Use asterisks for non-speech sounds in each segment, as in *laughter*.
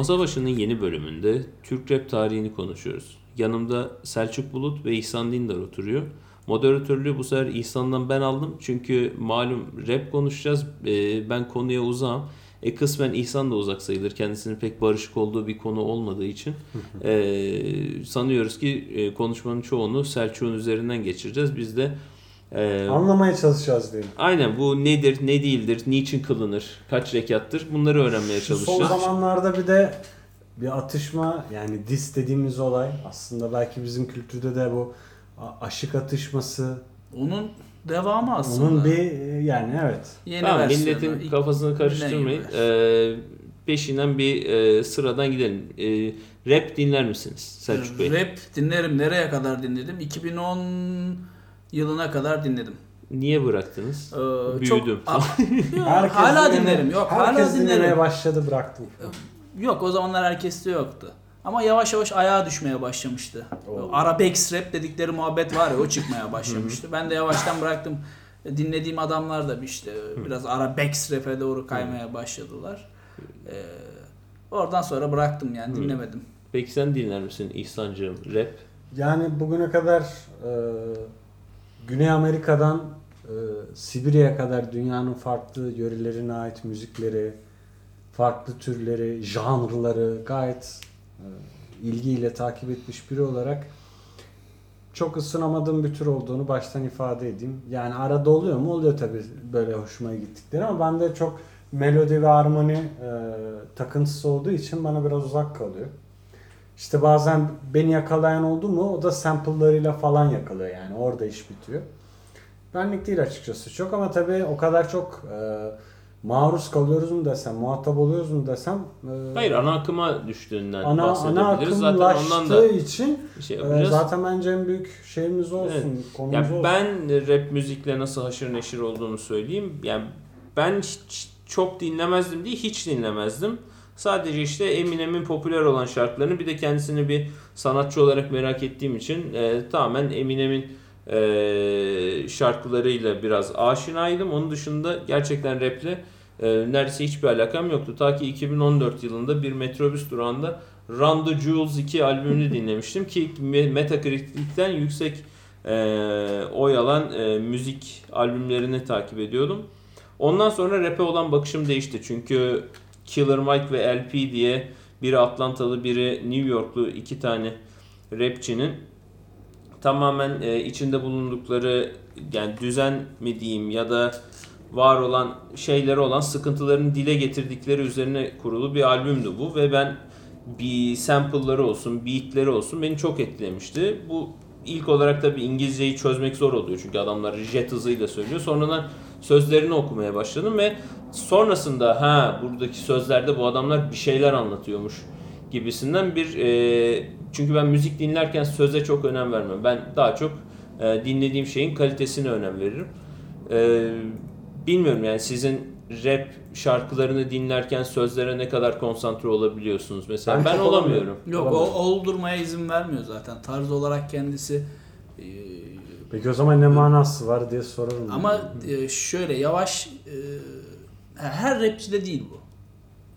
Masa başının yeni bölümünde Türk rap tarihini konuşuyoruz. Yanımda Selçuk Bulut ve İhsan Dindar oturuyor. Moderatörlüğü bu sefer İhsan'dan ben aldım. Çünkü malum rap konuşacağız. Ee, ben konuya uzağım. E kısmen İhsan da uzak sayılır. Kendisinin pek barışık olduğu bir konu olmadığı için. Ee, sanıyoruz ki e, konuşmanın çoğunu Selçuk'un üzerinden geçireceğiz. Biz de e, Anlamaya çalışacağız diyelim. aynen bu nedir, ne değildir, niçin kılınır, kaç rekattır bunları öğrenmeye Şu son çalışacağız. zamanlarda bir de bir atışma yani dis dediğimiz olay aslında belki bizim kültürde de bu aşık atışması Onun devamı aslında. onun bir yani evet. Yeni Tamam milletin İlk- kafasını karıştırmayın. Ee, peşinden bir e, sıradan gidelim. Ee, rap dinler misiniz Selçuk Bey? Rap dinlerim. Nereye kadar dinledim? 2010 yılına kadar dinledim. Niye bıraktınız? Ee, Büyüdüm. Çok, *laughs* Yok, hala dinlerim. Yok herkes hala dinlemeye dinlerim. başladı bıraktım. Yok o zamanlar herkeste yoktu. Ama yavaş yavaş ayağa düşmeye başlamıştı. Oo. Arabex rap dedikleri muhabbet var ya o çıkmaya başlamıştı. ben de yavaştan bıraktım. Dinlediğim adamlar da işte biraz Arabex rap'e doğru kaymaya başladılar. Ee, oradan sonra bıraktım yani dinlemedim. Peki sen dinler misin İhsancığım rap? Yani bugüne kadar e, Güney Amerika'dan e, Sibirya'ya kadar dünyanın farklı yörelerine ait müzikleri, farklı türleri, janrları gayet e, ilgiyle takip etmiş biri olarak çok ısınamadığım bir tür olduğunu baştan ifade edeyim. Yani arada oluyor mu? Oluyor tabii böyle hoşuma gittikleri ama bende çok melodi ve armoni e, takıntısı olduğu için bana biraz uzak kalıyor. İşte bazen beni yakalayan oldu mu o da sample'larıyla falan yakalıyor yani orada iş bitiyor. Benlik değil açıkçası çok ama tabii o kadar çok e, maruz kalıyoruz mu desem, muhatap oluyoruz mu desem e, Hayır ana akıma düştüğünden ana, ana bahsedebiliriz. Zaten ondan da için şey e, zaten bence en büyük şeyimiz olsun, Evet. konumuz Ya olsun. ben rap müzikle nasıl haşır neşir olduğunu söyleyeyim. Yani ben hiç çok dinlemezdim değil, hiç dinlemezdim. Sadece işte Eminem'in popüler olan şarkılarını bir de kendisini bir sanatçı olarak merak ettiğim için e, tamamen Eminem'in e, şarkılarıyla biraz aşinaydım. Onun dışında gerçekten raple e, neredeyse hiçbir alakam yoktu. Ta ki 2014 yılında bir metrobüs durağında Run the Jewels 2 albümünü *laughs* dinlemiştim ki Metacritic'ten yüksek e, oy alan e, müzik albümlerini takip ediyordum. Ondan sonra rap'e olan bakışım değişti. Çünkü Killer Mike ve LP diye biri Atlantalı biri New Yorklu iki tane rapçinin tamamen e, içinde bulundukları yani düzen mi diyeyim ya da var olan şeyleri olan sıkıntılarını dile getirdikleri üzerine kurulu bir albümdü bu ve ben bir sample'ları olsun, beatleri olsun beni çok etkilemişti. Bu ilk olarak tabii İngilizceyi çözmek zor oluyor çünkü adamlar jet hızıyla söylüyor. Sonradan sözlerini okumaya başladım ve sonrasında ha buradaki sözlerde bu adamlar bir şeyler anlatıyormuş gibisinden bir e, çünkü ben müzik dinlerken söze çok önem vermem. Ben daha çok e, dinlediğim şeyin kalitesine önem veririm. E, bilmiyorum yani sizin rap şarkılarını dinlerken sözlere ne kadar konsantre olabiliyorsunuz mesela. Ben Ben, olamıyorum. olamıyorum. Yok o Olamaz. oldurmaya izin vermiyor zaten. Tarz olarak kendisi e, Peki o zaman ne manası var diye sorarım. ama e, şöyle yavaş e, her rapçide değil bu.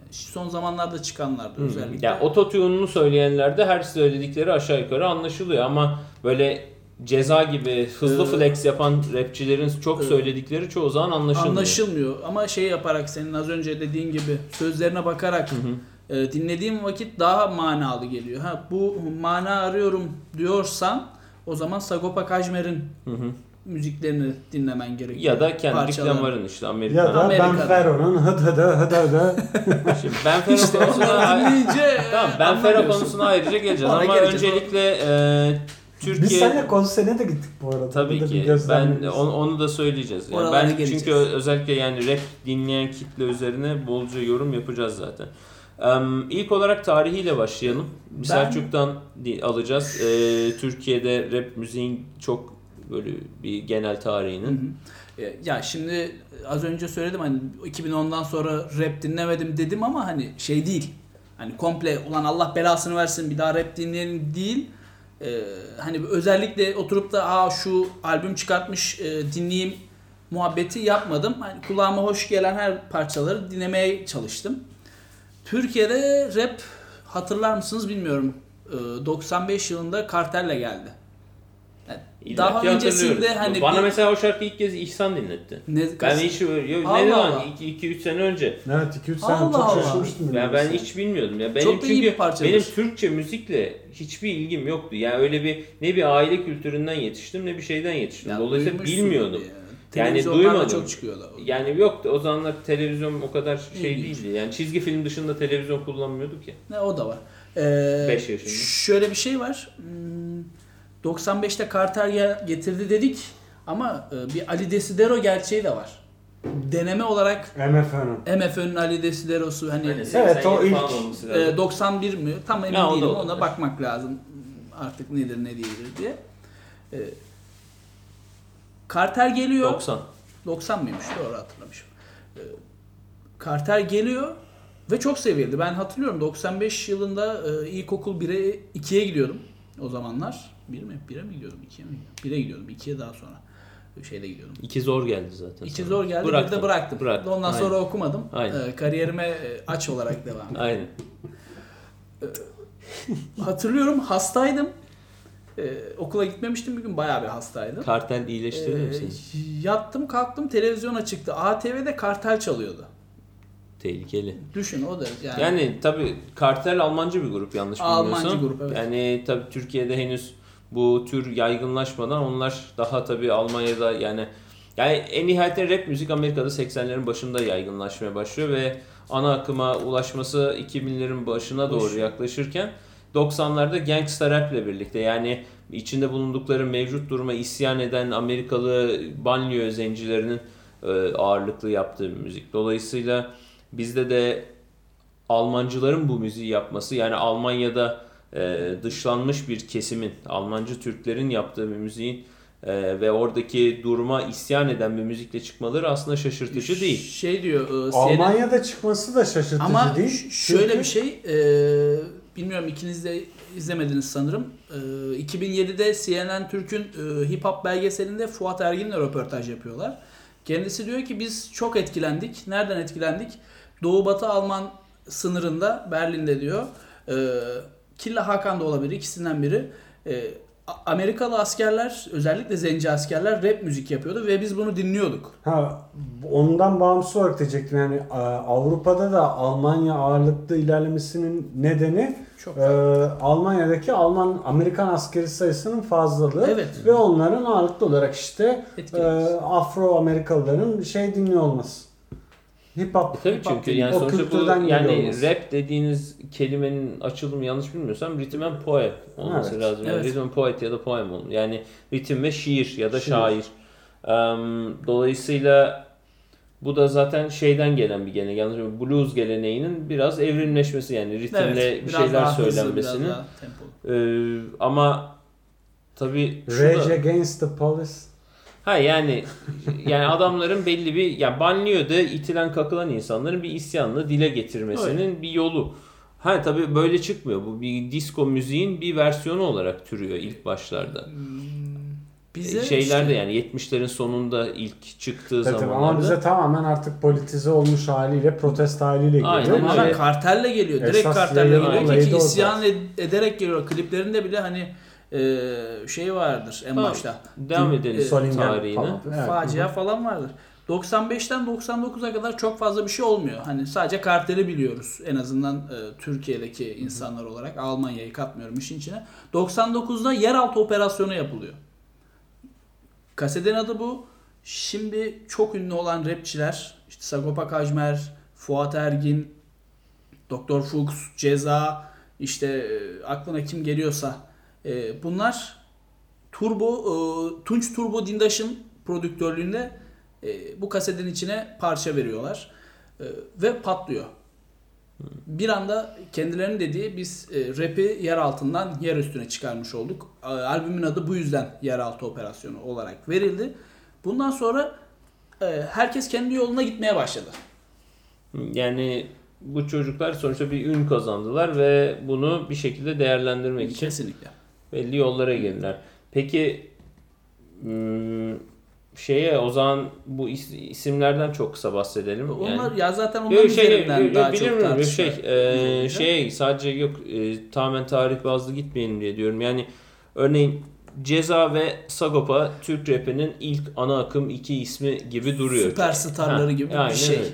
Yani şu son zamanlarda çıkanlarda Hmm. özellikle. Ya ototune'unu söyleyenlerde her söyledikleri aşağı yukarı anlaşılıyor ama böyle ceza gibi hızlı Ee, flex yapan rapçilerin çok söyledikleri çoğu zaman anlaşılmıyor. Anlaşılmıyor ama şey yaparak senin az önce dediğin gibi sözlerine bakarak Hı hı. e, dinlediğim vakit daha manalı geliyor. Ha bu mana arıyorum diyorsan o zaman Sagopa Kajmer'in Hı hı. Müziklerini dinlemen gerekiyor. Ya da kendi Parçalarını. reklamların işte Amerika. ya da Amerika'da. Ben Fero'nun hıdı hıdı hıdı hıdı. *laughs* Şimdi ben Fero İşte konusuna dinleyince tamam ben anlamıyorsun. konusuna ayrıca geleceğiz ama geleceğiz. öncelikle e, Türkiye Biz seninle konsere de gittik bu arada. Tabii Burada ki. Ben onu, onu da söyleyeceğiz. Yani Oralara ben geleceğiz. çünkü özellikle yani rap dinleyen kitle üzerine bolca yorum yapacağız zaten. Em, ilk olarak tarihiyle başlayalım. Ben- Selçuk'tan alacağız. Ee, Türkiye'de rap müziğin çok böyle bir genel Hı tarihinin. hı. E, Ya şimdi az önce söyledim hani 2010'dan sonra rap dinlemedim dedim ama hani şey değil. Hani komple ulan Allah belasını versin bir daha rap dinleyelim değil. Ee, hani özellikle oturup da aa şu albüm çıkartmış e, dinleyeyim muhabbeti yapmadım. Hani kulağıma hoş gelen her parçaları dinlemeye çalıştım. Türkiye'de rap hatırlar mısınız bilmiyorum. Ee, 95 yılında Kartel'le geldi. Yani daha öncesinde hani Bana bir- mesela o şarkıyı ilk kez İhsan dinletti. ne, Ben hiç yok, Allah ne zaman Allah. 2-3 sene önce. Evet 2-3 sene Allah çok Allah. şaşırmıştım. Ya ben hiç bilmiyordum ya. Benim Çok da iyi çünkü bir parçadır. benim Türkçe müzikle hiçbir ilgim yoktu. Yani öyle bir ne bir aile kültüründen yetiştim ne bir şeyden yetiştim. Ya Dolayısıyla bilmiyordum. Yani duymadım. çok çıkıyordu. Yani yoktu. O zamanlar televizyon o kadar şey İlginç. değildi. Yani çizgi film dışında televizyon kullanmıyorduk ya. Ne o da var. Ee, Beş yaşında. Şöyle bir şey var. Hmm, 95'te Kartel gel- getirdi dedik ama e, bir Ali Desidero gerçeği de var. Deneme olarak MFÖ'nün. MFÖ'nün Ali Desidero'su hani Hani Evet, 87 o ilk- e, lazım. 91 mi? Tam emin Ya, o da değilim. olabilir. Ona bakmak lazım. Artık nedir ne değildir diye. E, Kartel geliyor. 90. 90 mıymış? Doğru hatırlamışım. Ee, Carter geliyor ve çok sevildi. Ben hatırlıyorum 95 yılında e, ilkokul 1'e 2'ye gidiyordum o zamanlar. 1 mi? 1'e mi gidiyordum? 2'ye mi gidiyordum? 1'e gidiyordum. 2'ye daha sonra şeyde gidiyordum. İki zor geldi zaten. İki zor geldi. Bıraktım. Bir de bıraktım. Bıraktım. Ondan Aynen. sonra okumadım. Aynen. Ee, kariyerime e, aç olarak devam ettim. Aynen. Hatırlıyorum hastaydım. Ee, okula gitmemiştim bir gün bayağı bir hastaydım. Kartel iyileştirdi mi Ee, seni? yattım kalktım televizyona çıktı. ATV'de kartel çalıyordu. Tehlikeli. Düşün o da yani. Yani tabi Kartel Almancı bir grup yanlış Almancı bilmiyorsam. grup, evet. Yani tabi Türkiye'de henüz bu tür yaygınlaşmadan onlar daha tabi Almanya'da yani yani en nihayetinde rap müzik Amerika'da 80'lerin başında yaygınlaşmaya başlıyor ve ana akıma ulaşması 2000'lerin başına doğru yaklaşırken 90'larda gangsta rap ile birlikte yani içinde bulundukları mevcut duruma isyan eden Amerikalı banliyö zencilerinin e, ağırlıklı yaptığı müzik. Dolayısıyla bizde de Almancıların bu müziği yapması yani Almanya'da e, dışlanmış bir kesimin Almancı Türklerin yaptığı bir müziğin e, ve oradaki duruma isyan eden bir müzikle çıkmaları aslında şaşırtıcı değil. Şey diyor e, CNN Almanya'da çıkması da şaşırtıcı ama değil. ş- şöyle Çünkü- bir şey e, bilmiyorum ikiniz de izlemediniz sanırım. E, 2007'de CNN Türk'ün e, hip hop belgeselinde Fuat Ergin'le röportaj yapıyorlar. Kendisi diyor ki biz çok etkilendik. Nereden etkilendik? Doğu Batı Alman sınırında Berlin'de diyor. E, Killa Hakan da olabilir ikisinden biri. E, Amerikalı askerler özellikle zenci askerler rap müzik yapıyordu ve biz bunu dinliyorduk. Ha, ondan bağımsız olarak diyecektim yani e, Avrupa'da da Almanya ağırlıklı ilerlemesinin nedeni Çok e, Almanya'daki Alman Amerikan askeri sayısının fazlalığı Evet. ve onların ağırlıklı olarak işte e. Afro Amerikalıların şey dinliyor olması. Hip hop. E tabii Hip çünkü yani o sonuçta bu yani olması. rap dediğiniz kelimenin açılımı yanlış bilmiyorsam ritim and poem olması Evet. lazım. Yani Evet. Rhythm and poet ya da poem olmalı. Yani ritim ve şiir ya da Şiir. şair. Em, dolayısıyla bu da zaten şeyden gelen bir gelenek. Yalnız blues geleneğinin biraz evrimleşmesi yani ritimle Evet, bir şeyler daha hızlı, söylenmesinin. biraz daha tempolu. Ee, ama tabii Rage da- Against the Police. Ha yani yani adamların belli bir yani banliyöde itilen kakılan insanların bir isyanını dile getirmesinin bir yolu. Ha tabii böyle çıkmıyor. Bu bir disco müziğin bir versiyonu olarak türüyor ilk başlarda. Bize Şeyler işte- yani 70'lerin sonunda ilk çıktığı Evet, zamanlarda. ama bize tamamen artık politize olmuş haliyle, protest haliyle geliyor. Aynen Ama öyle. kartelle geliyor. Direkt Esas kartelle geliyor ki isyan ed- ederek geliyor. Kliplerinde bile hani e, şey vardır en Tamam. başta. Devam edelim Solingen tarihine. falan. Evet. Facia falan vardır. 95'ten 99'a kadar çok fazla bir şey olmuyor. Hani sadece karteli biliyoruz en azından e, Türkiye'deki insanlar olarak. Almanya'yı katmıyorum işin içine. 99'da yeraltı operasyonu yapılıyor. Kasetin adı bu. Şimdi çok ünlü olan rapçiler işte Sagopa Kajmer, Fuat Ergin, Doktor Fuchs, Ceza, işte e, aklına kim geliyorsa e, bunlar Turbo, e, Tunç Turbo Dindaş'ın prodüktörlüğünde e, bu kasetin içine parça veriyorlar E, ve patlıyor. Bir anda kendilerinin dediği biz e, rap'i yer altından yer üstüne çıkarmış olduk. E, albümün adı bu yüzden yeraltı operasyonu olarak verildi. Bundan sonra e, herkes kendi yoluna gitmeye başladı. Yani bu çocuklar sonuçta bir ün kazandılar ve bunu bir şekilde değerlendirmek için Kesinlikle. Belli yollara girdiler. Peki hmm, şeye o zaman bu is- isimlerden çok kısa bahsedelim. Onlar yani, ya zaten onların şey, üzerinden yok, daha bilir çok tartışma. şey, e, şey sadece yok e, tamamen tarih bazlı gitmeyelim diye diyorum. Yani örneğin Ceza ve Sagopa Türk rapinin ilk ana akım iki ismi gibi duruyor. Süperstarları Ha, gibi aynen bir şey. öyle.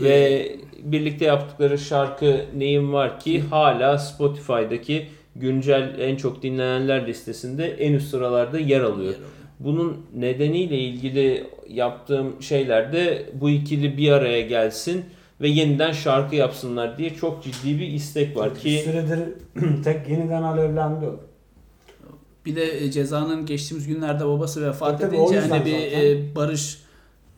Ve birlikte yaptıkları şarkı Neyim Var ki hala Spotify'daki güncel en çok dinlenenler listesinde en üst sıralarda yer alıyor. Bunun nedeniyle ilgili yaptığım şeylerde bu ikili bir araya gelsin ve yeniden şarkı yapsınlar diye çok ciddi bir istek var Bir ki süredir *clears throat* tek yeniden alevlendi o. Bir de e, cezanın geçtiğimiz günlerde babası vefat Tabii, o edince yüzden hani bir zaten. e, barış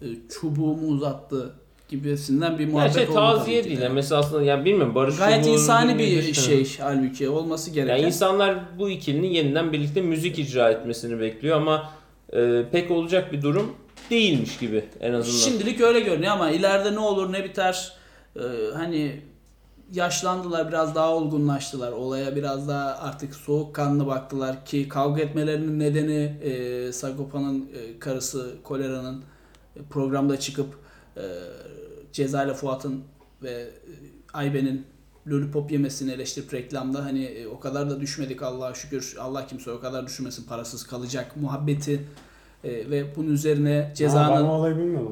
e, çubuğu mu uzattı gibisinden bir muhabbet şey oldu taziye değil. de. Yani mesela aslında yani bilmiyorum Barış Gayet insani bir şey halbuki olması gereken. Yani insanlar bu ikilinin yeniden birlikte müzik icra etmesini bekliyor ama e, pek olacak bir durum değilmiş gibi en azından. Şimdilik öyle görünüyor ama ileride ne olur ne biter e, hani yaşlandılar biraz daha olgunlaştılar olaya biraz daha artık soğukkanlı baktılar ki kavga etmelerinin nedeni e, Sagopa'nın e, karısı Kolera'nın e, programda çıkıp e, Ceza ile Fuat'ın ve e, Ayben'in lollipop yemesini eleştirip reklamda hani e, o kadar da düşmedik Allah'a şükür Allah kimse o kadar düşmesin parasız kalacak muhabbeti e, ve bunun üzerine cezanın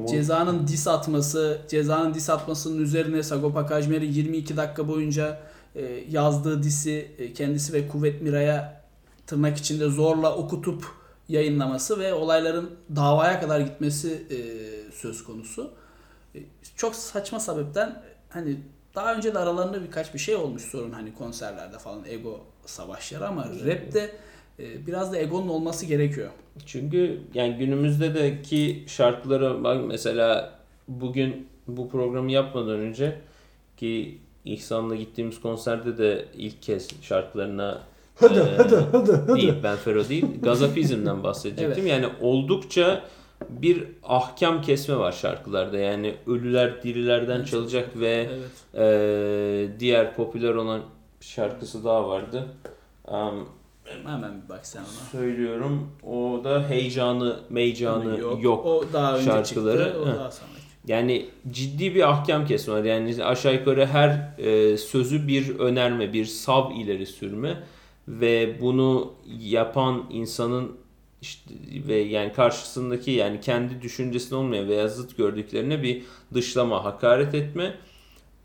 Cezanın dis atması, cezanın dis atmasının üzerine Sagopa Kajmer'i 22 dakika boyunca e, yazdığı disi e, kendisi ve Kuvvet Mira'ya tırnak içinde zorla okutup yayınlaması ve olayların davaya kadar gitmesi e, söz konusu. Çok saçma sebepten hani daha önce de aralarında birkaç bir şey olmuş sorun hani konserlerde falan ego savaşları ama rapte e, biraz da egonun olması gerekiyor. Çünkü yani günümüzde de ki şarkılara bak mesela bugün bu programı yapmadan önce ki İhsan'la gittiğimiz konserde de ilk kez şarkılarına Hadi e, hadi hadi hadi. değil Ben Fero değil Gazapizm'den bahsedecektim. Yani oldukça bir ahkam kesme var şarkılarda. Yani ölüler dirilerden Evet. çalacak ve Evet. e, diğer popüler olan şarkısı daha vardı. Um, Hemen bir bak sen ona. söylüyorum. O da heyecanı, meycanı yok. O daha önce şarkıları. çıktı. O Heh. daha sonra. Yani ciddi bir ahkam kesme var. Yani aşağı yukarı her e, sözü bir önerme, bir sav ileri sürme ve bunu yapan insanın işte ve yani karşısındaki yani kendi düşüncesinde olmayan veya zıt gördüklerine bir dışlama, hakaret etme.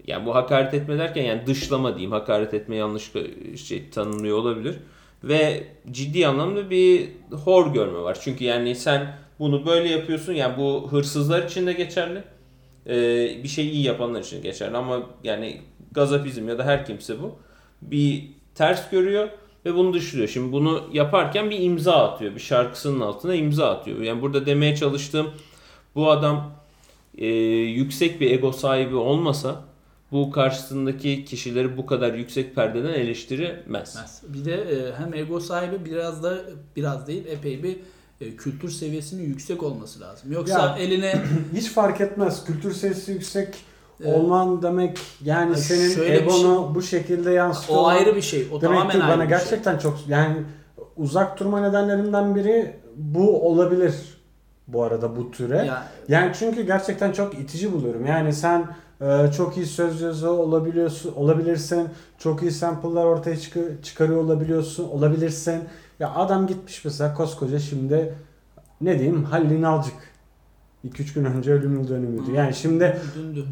Yani bu hakaret etme derken yani dışlama diyeyim. Hakaret etme yanlış şey tanımlıyor olabilir. Ve ciddi anlamda bir hor görme var. Çünkü yani sen bunu böyle yapıyorsun. Yani bu hırsızlar için de geçerli. Ee, bir şey iyi yapanlar için geçerli. Ama yani gazapizm ya da her kimse bu. Bir ters görüyor ve bunu dışlıyor. Şimdi bunu yaparken bir imza atıyor. Bir şarkısının altına imza atıyor. Yani burada demeye çalıştığım bu adam e, yüksek bir ego sahibi olmasa bu karşısındaki kişileri bu kadar yüksek perdeden eleştiremez. Bir de e, hem ego sahibi biraz da biraz değil epey bir e, kültür seviyesinin yüksek olması lazım. Yoksa Ya. eline *clears throat* Hiç fark etmez. Kültür seviyesi yüksek. Olman demek yani Ya senin şöyle egonu bu şekilde yansıtıyor. o ayrı bir şey. O Demek tamamen ki bana şey. gerçekten çok yani uzak durma nedenlerimden biri bu olabilir bu arada bu türe. Ya, Yani çünkü gerçekten çok itici buluyorum. Yani sen e, çok iyi söz yazı olabiliyorsun, olabilirsin. Çok iyi sample'lar ortaya çıkı- çıkarıyor olabiliyorsun, olabilirsin. Ya adam gitmiş mesela koskoca şimdi ne diyeyim Halil İnalcık. 2-3 gün önce ölüm dönümüydü. Yani şimdi dündü.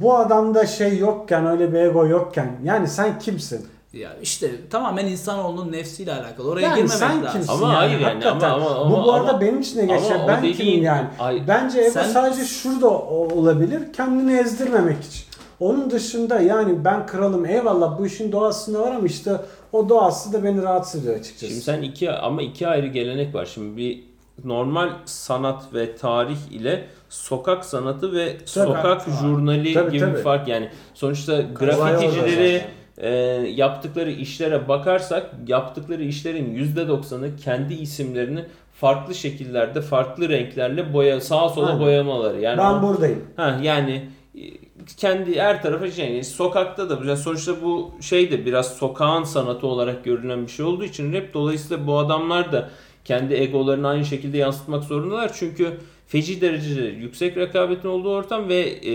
bu adamda şey yokken öyle bir ego yokken yani sen kimsin? Ya işte tamamen insanoğlunun nefsiyle alakalı. Oraya Yani girmemek sen lazım. kimsin? Ama hayır yani, hakikaten. ama- ama- bu bu ama- arada benim için de geçer. ama Ben dediğin- kimim yani? Ay- Bence ego Sen- sadece şurada olabilir. Kendini ezdirmemek için. Onun dışında yani ben kralım eyvallah bu işin doğasında var ama işte o doğası da beni rahatsız ediyor açıkçası. Şimdi sen iki ama iki ayrı gelenek var. Şimdi bir normal sanat ve tarih ile sokak sanatı ve sokak Tabii. jurnali Tabii, gibi tabii. bir fark yani. Sonuçta grafiticileri e, yaptıkları işlere bakarsak yaptıkları işlerin %90'ı kendi isimlerini farklı şekillerde, farklı renklerle boya sağa sola Aynen. boyamaları. Yani ben o- buradayım. Ha yani e, kendi her tarafa şey yani sokakta da yani sonuçta bu şey de biraz sokağın sanatı olarak görülen bir şey olduğu için rap dolayısıyla bu adamlar da kendi egolarını aynı şekilde yansıtmak zorundalar çünkü feci derecede yüksek rekabetin olduğu ortam ve e,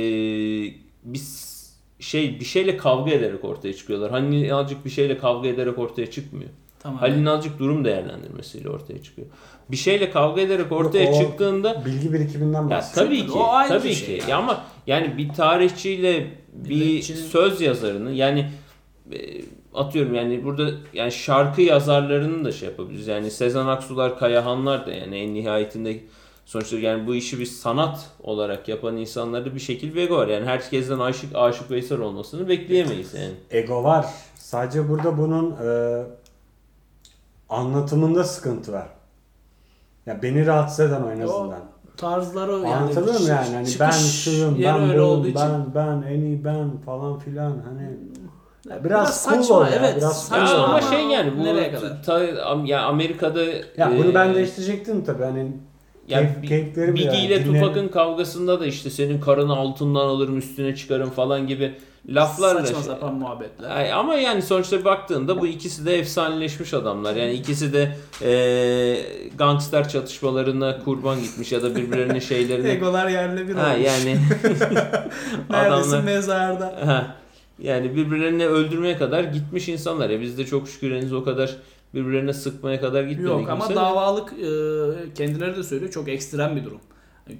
biz şey bir şeyle kavga ederek ortaya çıkıyorlar. Halil İnalcık bir şeyle kavga ederek ortaya çıkmıyor. Tamam. Halil İnalcık durum değerlendirmesiyle ortaya çıkıyor. Bir şeyle kavga ederek ortaya Yok, o çıktığında Bilgi birikiminden bahsediyor. tabii ki, O ayrı tabii bir ki. şey yani. Ya ama yani bir tarihçiyle bir Milletçinin- söz yazarını yani e, atıyorum yani burada yani şarkı yazarlarını da şey yapabiliriz. Yani Sezen Aksular, Kayahanlar da yani en nihayetinde sonuçta yani bu işi bir sanat olarak yapan insanlarda bir şekil bir ego var. Yani herkesten aşık aşık Veysel olmasını bekleyemeyiz yani. Ego var. Sadece burada bunun e, anlatımında sıkıntı var. Ya beni rahatsız eden o en azından. tarzları yani Anlatabiliyor muyum yani? Hani ben şuyum, ben için. ben, ben, en iyi ben falan filan hani. Ya biraz cool saçma ol ya, evet. biraz Ya cool saçma ol. ama şey yani bu nereye kadar? ta- ya Amerika'da Ya bunu ben e, değiştirecektim tabii hani Ya keyif- Bi- keyiflerim Biggie ya, ile dinlerim. Tupac'ın kavgasında da işte senin karını altından alırım üstüne çıkarım falan gibi laflarla Saçma şey- sapan muhabbetler. Ay, ama yani sonuçta baktığında bu ikisi de efsaneleşmiş adamlar. Yani ikisi de e, gangster çatışmalarına kurban gitmiş ya da birbirlerinin *laughs* şeylerine. Egolar yerle bir ha olmuş. yani *laughs* Neredesin adamlar mezarda? ha, yani birbirlerini öldürmeye kadar gitmiş insanlar. Ya biz de çok şükür henüz o kadar birbirlerine sıkmaya kadar gitmedik. Yok ama de. davalık e, kendileri de söylüyor çok ekstrem bir durum.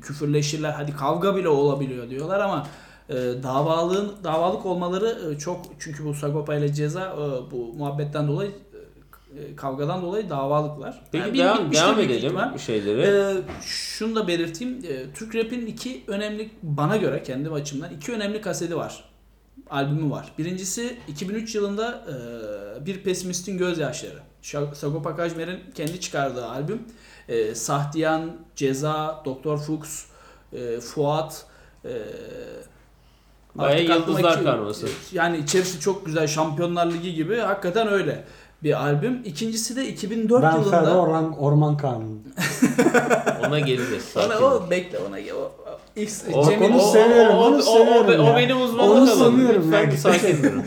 Küfürleşirler hadi kavga bile olabiliyor diyorlar ama e, davalığın davalık olmaları e, çok çünkü bu Sagopa ile Ceza e, bu muhabbetten dolayı e, kavgadan dolayı davalıklar. Peki Yani devam, devam edelim ihtimal. şeylere. Ee, şunu da belirteyim. Ee, Türk rap'in iki önemli bana göre kendi açımdan iki önemli kaseti var. Albümü var. Birincisi 2003 yılında e, Bir Pesimistin Gözyaşları. Sagopa Kajmer'in kendi çıkardığı albüm. E, Sahtiyan, Ceza, Doktor Fuchs, e, Fuat, e, Bayağı yıldızlar karması. Yani içerisi çok güzel Şampiyonlar Ligi gibi. Hakikaten öyle bir albüm. İkincisi de 2004 ben yılında. Ferro Orman, Orman Kanunu. Ona geleceğiz. Ona o bekle ona o, o, X, O, Cemil- onu o- seviyorum, o- onu o- o- seviyorum o ya. benim uzmanlık Onu alanım. seviyorum Lütfen ya. bir sakin *laughs* durun.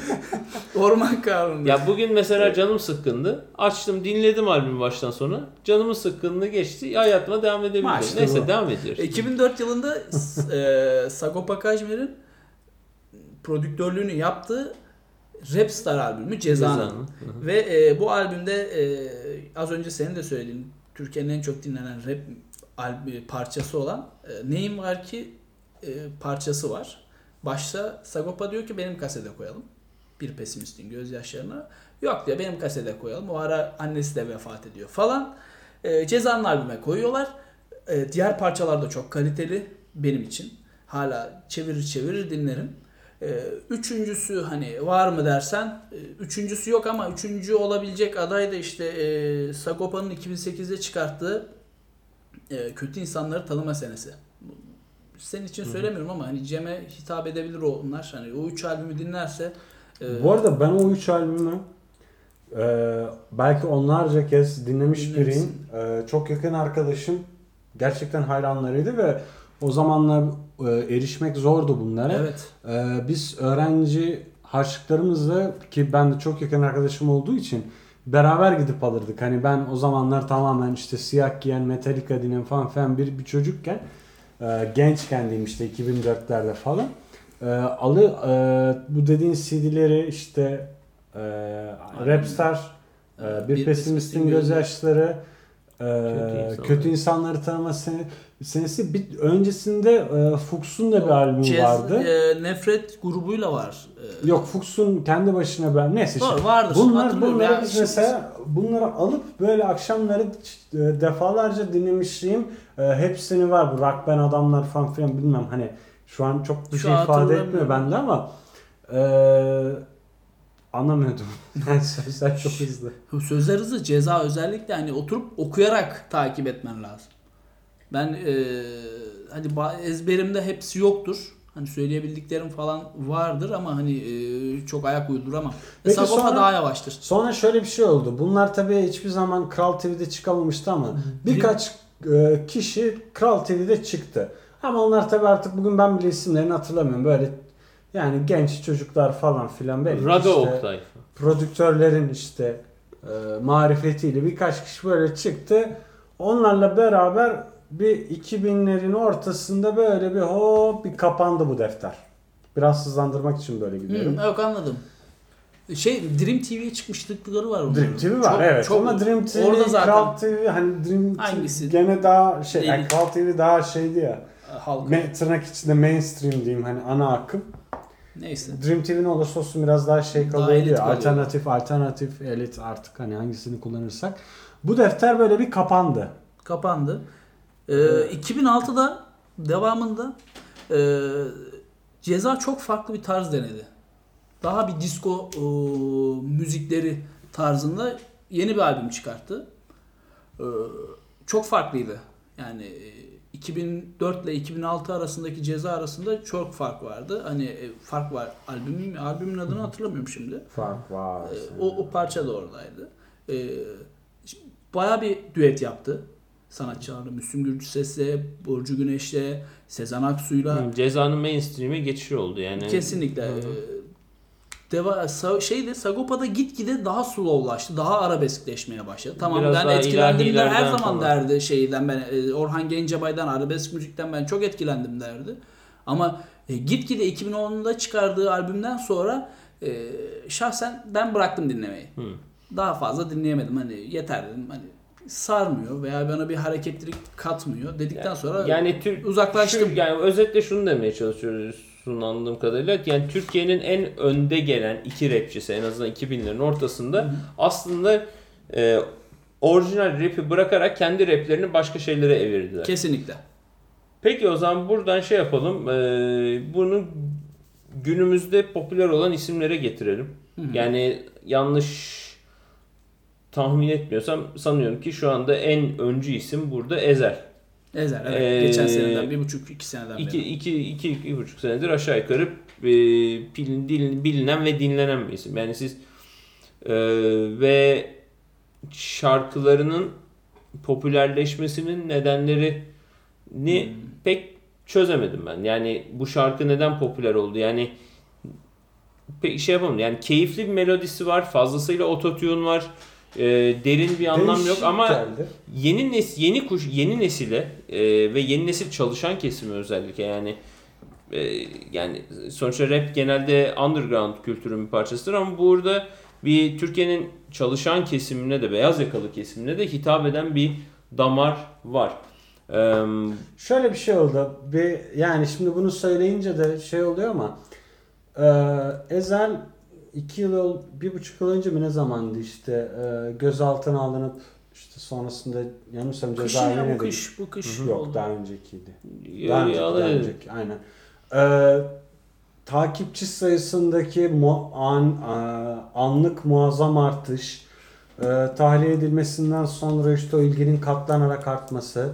Orman Kanunu. Ya bugün mesela canım sıkkındı. Açtım dinledim albümü baştan sona. Canımın sıkkınlığı geçti. Hayatıma devam edebilirim. Maşallah. Neyse bu. devam ediyoruz. 2004 yılında *laughs* e, Sagopa Kajmer'in prodüktörlüğünü yaptığı Rapstar albümü Ceza'nın. Ve e, bu albümde e, az önce senin de söylediğin Türkiye'nin en çok dinlenen rap albü, parçası olan e, Neyim Var Ki e, parçası var. Başta Sagopa diyor ki benim kasede koyalım. Bir pesimistin gözyaşlarına. Yok diyor benim kasede koyalım. O ara annesi de vefat ediyor falan. E, Ceza'nın albüme koyuyorlar. E, diğer parçalar da çok kaliteli benim için. Hala çevirir çevirir dinlerim. E, üçüncüsü hani var mı dersen e, üçüncüsü yok ama üçüncü olabilecek aday da işte e, Sagopa'nın 2008'de çıkarttığı e, kötü insanları tanıma senesi. Senin için söylemiyorum ama hani Cem'e hitap edebilir onlar. Hani o üç albümü dinlerse e, Bu arada ben o üç albümü e, belki onlarca kez dinlemiş biriyim. E, çok yakın arkadaşım gerçekten hayranlarıydı ve o zamanlar e, erişmek zordu bunlara. evet. E, biz öğrenci harçlıklarımızla ki ben de çok yakın arkadaşım olduğu için beraber gidip alırdık. Hani ben o zamanlar tamamen işte siyah giyen, Metallica dinleyen falan filan bir, bir çocukken e, gençken diyeyim işte 2004'lerde falan. E, alı e, bu dediğin CD'leri işte e, Rapstar, e, Bir, Bir Pesimistin Pesimistin Gözyaşları, e, insanları. Kötü insanları tanıma sene, senesi bir öncesinde e, Fuchs'un da bir albümü Cez- vardı. e, nefret grubuyla var. E, Yok Fuchs'un kendi başına ben neyse Doğru, işte. vardır. Bunlar bunları ya. biz Şimdi- mesela bunları alıp böyle akşamları e, defalarca dinlemişliğim. E, hepsini var bu rock band adamlar falan filan bilmem hani şu an çok bir Şu şey ifade etmiyor bende ama e, anlamıyordum. *laughs* Yani sözler çok hızlı. Sözler hızlı ceza özellikle hani oturup okuyarak takip etmen lazım. Ben e, hani ezberimde hepsi yoktur. Hani söyleyebildiklerim falan vardır ama hani e, çok ayak uyduramam. Peki Sagopa sonra- daha yavaştır. Sonra şöyle bir şey oldu. Bunlar tabii hiçbir zaman Kral TV'de çıkamamıştı ama birkaç e, kişi Kral TV'de çıktı. Ama onlar tabii artık bugün ben bile isimlerini hatırlamıyorum. Böyle yani genç çocuklar falan filan belki Raga işte Oktay. prodüktörlerin işte e, marifetiyle birkaç kişi böyle çıktı. Onlarla beraber bir 2000'lerin ortasında böyle bir hop bir kapandı bu defter. Biraz hızlandırmak için böyle gidiyorum. Hı, yok anladım. Şey Dream TV'ye çıkmışlıkları var. onların. Dream TV var Çok- evet çok- ama Dream TV, orada zaten Kral TV hani Dream TV Hangisi? gene daha şey yani Değil. Kral TV daha şeydi ya. halk. Me, tırnak içinde mainstream diyeyim hani ana akım. Neyse. Dream TV ne olursa olsun biraz daha şey Daha elit kalıyor. Alternatif, alternatif, elit artık hani hangisini kullanırsak. Bu defter böyle bir kapandı. Kapandı. Ee, 2006'da devamında e, Ceza çok farklı bir tarz denedi. Daha bir disco e, müzikleri tarzında yeni bir albüm çıkarttı. Ee, çok farklıydı. Yani e, 2004 ile 2006 arasındaki Ceza arasında çok fark vardı. Hani e, fark var. Albümün albümün adını hatırlamıyorum şimdi. Fark var. Ee, o, o parça da oradaydı. Ee, Baya bir düet yaptı sanatçılarla. Müslüm Gürses'le, Burcu Güneş'le, Sezen Aksu'yla. Cezanın mainstream'e geçişi oldu yani. Kesinlikle. Hı hı. Ee, Deva, şeyde Sagopa'da gitgide daha slowlaştı, daha arabeskleşmeye başladı. Tamam Biraz ben etkilendim de her zaman falan. derdi şeyden ben e, Orhan Gencebay'dan arabesk müzikten ben çok etkilendim derdi. Ama e, gitgide 2010'da çıkardığı albümden sonra e, şahsen ben bıraktım dinlemeyi. Hı. Daha fazla dinleyemedim hani yeter dedim hani sarmıyor veya bana bir hareketlilik katmıyor dedikten sonra yani Türk uzaklaştım. Şu, yani özetle şunu demeye çalışıyoruz anladığım kadarıyla. Yani Türkiye'nin en önde gelen iki rapçisi en azından 2000'lerin ortasında hı. aslında e, orijinal rapi bırakarak kendi raplerini başka şeylere evirdiler. Kesinlikle. Peki o zaman buradan şey yapalım. E, bunu günümüzde popüler olan isimlere getirelim. Hı hı. Yani yanlış tahmin etmiyorsam sanıyorum ki şu anda en öncü isim burada Ezel. Ezer evet. Ee, Geçen seneden bir buçuk iki seneden İki, beri. iki, iki, iki buçuk senedir aşağı yukarı e, bilinen ve dinlenen bir isim. Yani siz e, ve şarkılarının popülerleşmesinin nedenlerini Hmm. pek çözemedim ben. Yani bu şarkı neden popüler oldu? Yani pek şey yapamadım. Yani keyifli bir melodisi var. Fazlasıyla ototune var. E, derin bir anlam yok Değişik ama geldi. yeni nes yeni kuş yeni nesile e, ve yeni nesil çalışan kesimi özellikle yani e, yani sonuçta rap genelde underground kültürün bir parçasıdır ama burada bir Türkiye'nin çalışan kesimine de beyaz yakalı kesimine de hitap eden bir damar var. Eee, Şöyle bir şey oldu. Bir yani şimdi bunu söyleyince de şey oluyor ama e, Ezel iki yıl, ol- bir buçuk yıl önce mi ne zamandı işte e, gözaltına alınıp işte sonrasında yanılmıyorsam cezaevine ya de bu kış bu kış Yok oldu. daha öncekiydi. ya- Daha ya- önceki, daha önceki, aynen. Ee, takipçi sayısındaki mu, an, a- anlık muazzam artış, e, tahliye edilmesinden sonra işte o ilginin katlanarak artması.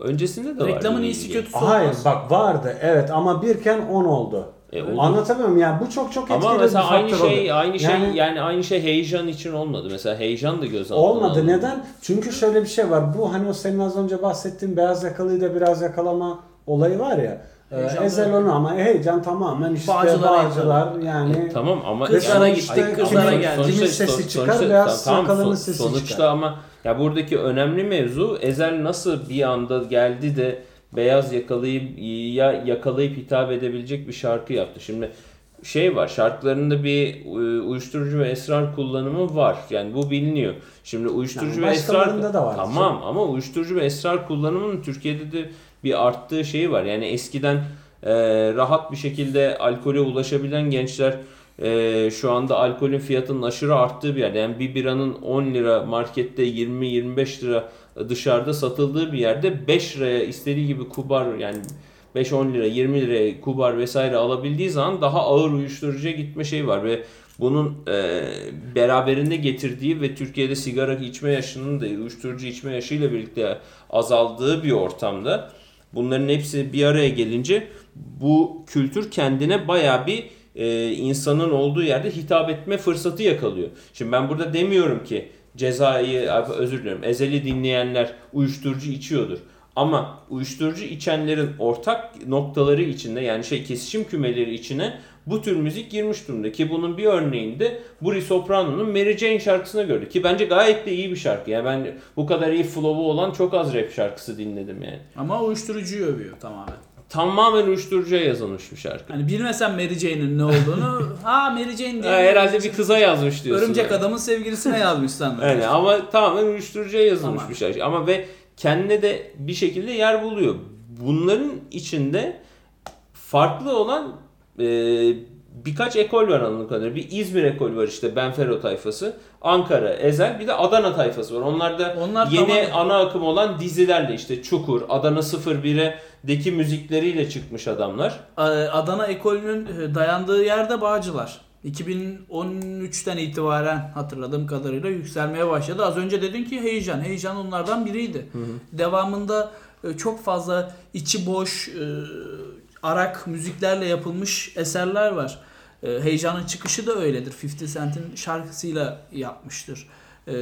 öncesinde de. Reklamın bir iyisi kötüsü Hayır olmaz. bak vardı evet ama birken 10 oldu. E, oldu. Anlatamıyorum yani bu çok çok etkili Ama bir mesela aynı faktör şey oldu. aynı şey Yani- yani aynı şey heyecan için olmadı. Mesela heyecan da göz altına Olmadı. alındı. Neden? Çünkü şöyle bir şey var. Bu hani o senin az önce bahsettiğin beyaz yakalıyı da biraz yakalama olayı var ya. Ee, Heyecan Ezel onu ama heyecan tamamen işte Bağcılara bağcılar, yani E, tamam ama Kızlara yani- gittik, Ay, kızlara ama geldik. Kimin sonuçta- sesi çıkar, sonuçta- beyaz tamam, yakalının son- sesi sonuçta çıkar. ama ya buradaki önemli mevzu Ezel nasıl bir anda geldi de beyaz yakalayıp ya yakalayıp hitap edebilecek bir şarkı yaptı. Şimdi şey var şarkılarında bir e, uyuşturucu ve esrar kullanımı var. Yani bu biliniyor. Şimdi uyuşturucu Yani ve esrar da var. Tamam ama uyuşturucu ve esrar kullanımının Türkiye'de de bir arttığı şeyi var. Yani eskiden e, rahat bir şekilde alkole ulaşabilen gençler e, şu anda alkolün fiyatının aşırı arttığı bir yerde. Yani bir biranın 10 lira markette 20-25 lira dışarıda satıldığı bir yerde 5 liraya istediği gibi kubar yani 5-10 lira 20 liraya kubar vesaire alabildiği zaman daha ağır uyuşturucuya gitme şeyi var ve bunun e, beraberinde getirdiği ve Türkiye'de sigara içme yaşının da uyuşturucu içme yaşıyla birlikte azaldığı bir ortamda bunların hepsi bir araya gelince bu kültür kendine baya bir e, insanın olduğu yerde hitap etme fırsatı yakalıyor. Şimdi ben burada demiyorum ki cezayı özür dilerim ezeli dinleyenler uyuşturucu içiyordur. Ama uyuşturucu içenlerin ortak noktaları içinde yani şey kesişim kümeleri içine bu tür müzik girmiş durumda ki bunun bir örneğinde Buri Soprano'nun Mary Jane şarkısına gördük ki bence gayet de iyi bir şarkı. Yani ben bu kadar iyi flow'u olan çok az rap şarkısı dinledim yani. Ama uyuşturucuyu övüyor tamamen. Tamamen uyuşturucuya yazılmış bir şarkı. Hani bilmesen Mary Jane'in ne olduğunu *laughs* ha Mary Jane diye. Ha, herhalde bir kıza yazmış diyorsun. Örümcek yani. adamın sevgilisine yazmış sanırım. Yani ama tamamen uyuşturucuya yazılmış Ama- bir şarkı. Ama ve kendine de bir şekilde yer buluyor. Bunların içinde farklı olan e, birkaç ekol var anladığım kadarıyla. Bir İzmir ekol var işte Benfero tayfası. Ankara, Ezel bir de Adana tayfası var. Onlar da Onlar yeni tamamen- ana akım olan dizilerle işte Çukur, Adana 01'e deki müzikleriyle çıkmış adamlar. Adana ekolünün e, dayandığı yerde Bağcılar. 2013'ten itibaren hatırladığım kadarıyla yükselmeye başladı. Az önce dedin ki heyecan. Heyecan onlardan biriydi. Devamında e, çok fazla içi boş, e, arak müziklerle yapılmış eserler var. E, Heyecanın çıkışı da öyledir. 50 Cent'in şarkısıyla yapmıştır. E,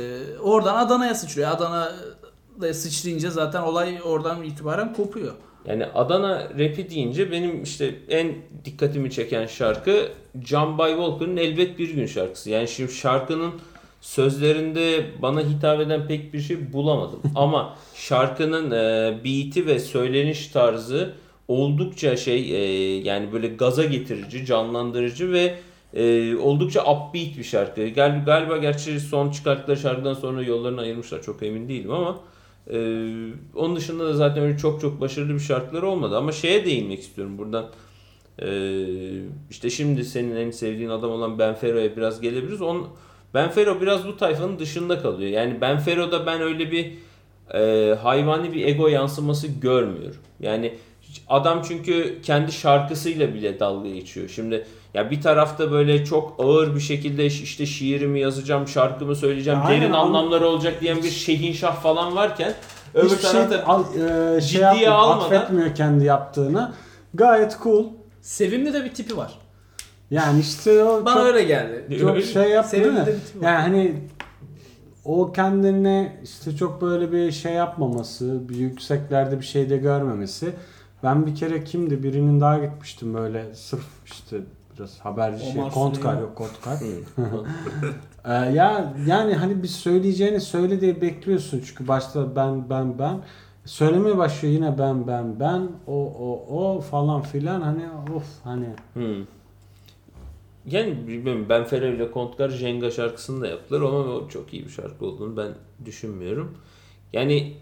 Oradan Adana'ya sıçrıyor. Adana'ya sıçrayınca zaten olay oradan itibaren kopuyor. Yani Adana rapi deyince benim işte en dikkatimi çeken şarkı John By Walker'ın Elbet Bir Gün şarkısı. Yani şimdi şarkının sözlerinde bana hitap eden pek bir şey bulamadım. *laughs* Ama şarkının e, beat'i ve söyleniş tarzı oldukça şey e, yani böyle gaza getirici, canlandırıcı ve e, oldukça upbeat bir şarkı. Gal galiba gerçi son çıkarttıkları şarkıdan sonra yollarını ayırmışlar çok emin değilim ama ee, onun dışında da zaten öyle çok çok başarılı bir şarkıları olmadı. Ama şeye değinmek istiyorum buradan. Ee, işte şimdi senin en sevdiğin adam olan Benfero'ya biraz gelebiliriz. On, Benfero biraz bu tayfanın dışında kalıyor. Yani Benfero'da ben öyle bir e, hayvani bir ego yansıması görmüyorum. Yani adam çünkü kendi şarkısıyla bile dalga geçiyor. Şimdi ya bir tarafta böyle çok ağır bir şekilde işte şiirimi yazacağım, şarkımı söyleyeceğim, Aynen, derin ama- anlamları olacak diyen bir Şehinşah falan varken öbür Hiçbir şey tarafta al, e, şey ciddiye almadan- atfetmiyor kendi yaptığını. Gayet cool. Sevimli de bir tipi var. Yani işte o Bana çok, öyle geldi. *laughs* çok şey yapmıyor Sevimli de bir tipi var. Yani hani o kendine işte çok böyle bir şey yapmaması, bir yükseklerde bir şey de görmemesi. Ben bir kere kimdi birinin daha gitmiştim böyle sırf işte biraz haberci şey. Kontkar yok Kontkar. *laughs* Ee, ya yani hani bir söyleyeceğini söyle diye bekliyorsun çünkü başta ben ben ben söylemeye başlıyor yine ben ben ben o o o falan filan hani of hani Hmm. Yani bilmiyorum Ben Ferro ile Kontkar Jenga şarkısını da yaptılar ama o çok iyi bir şarkı olduğunu ben düşünmüyorum. Yani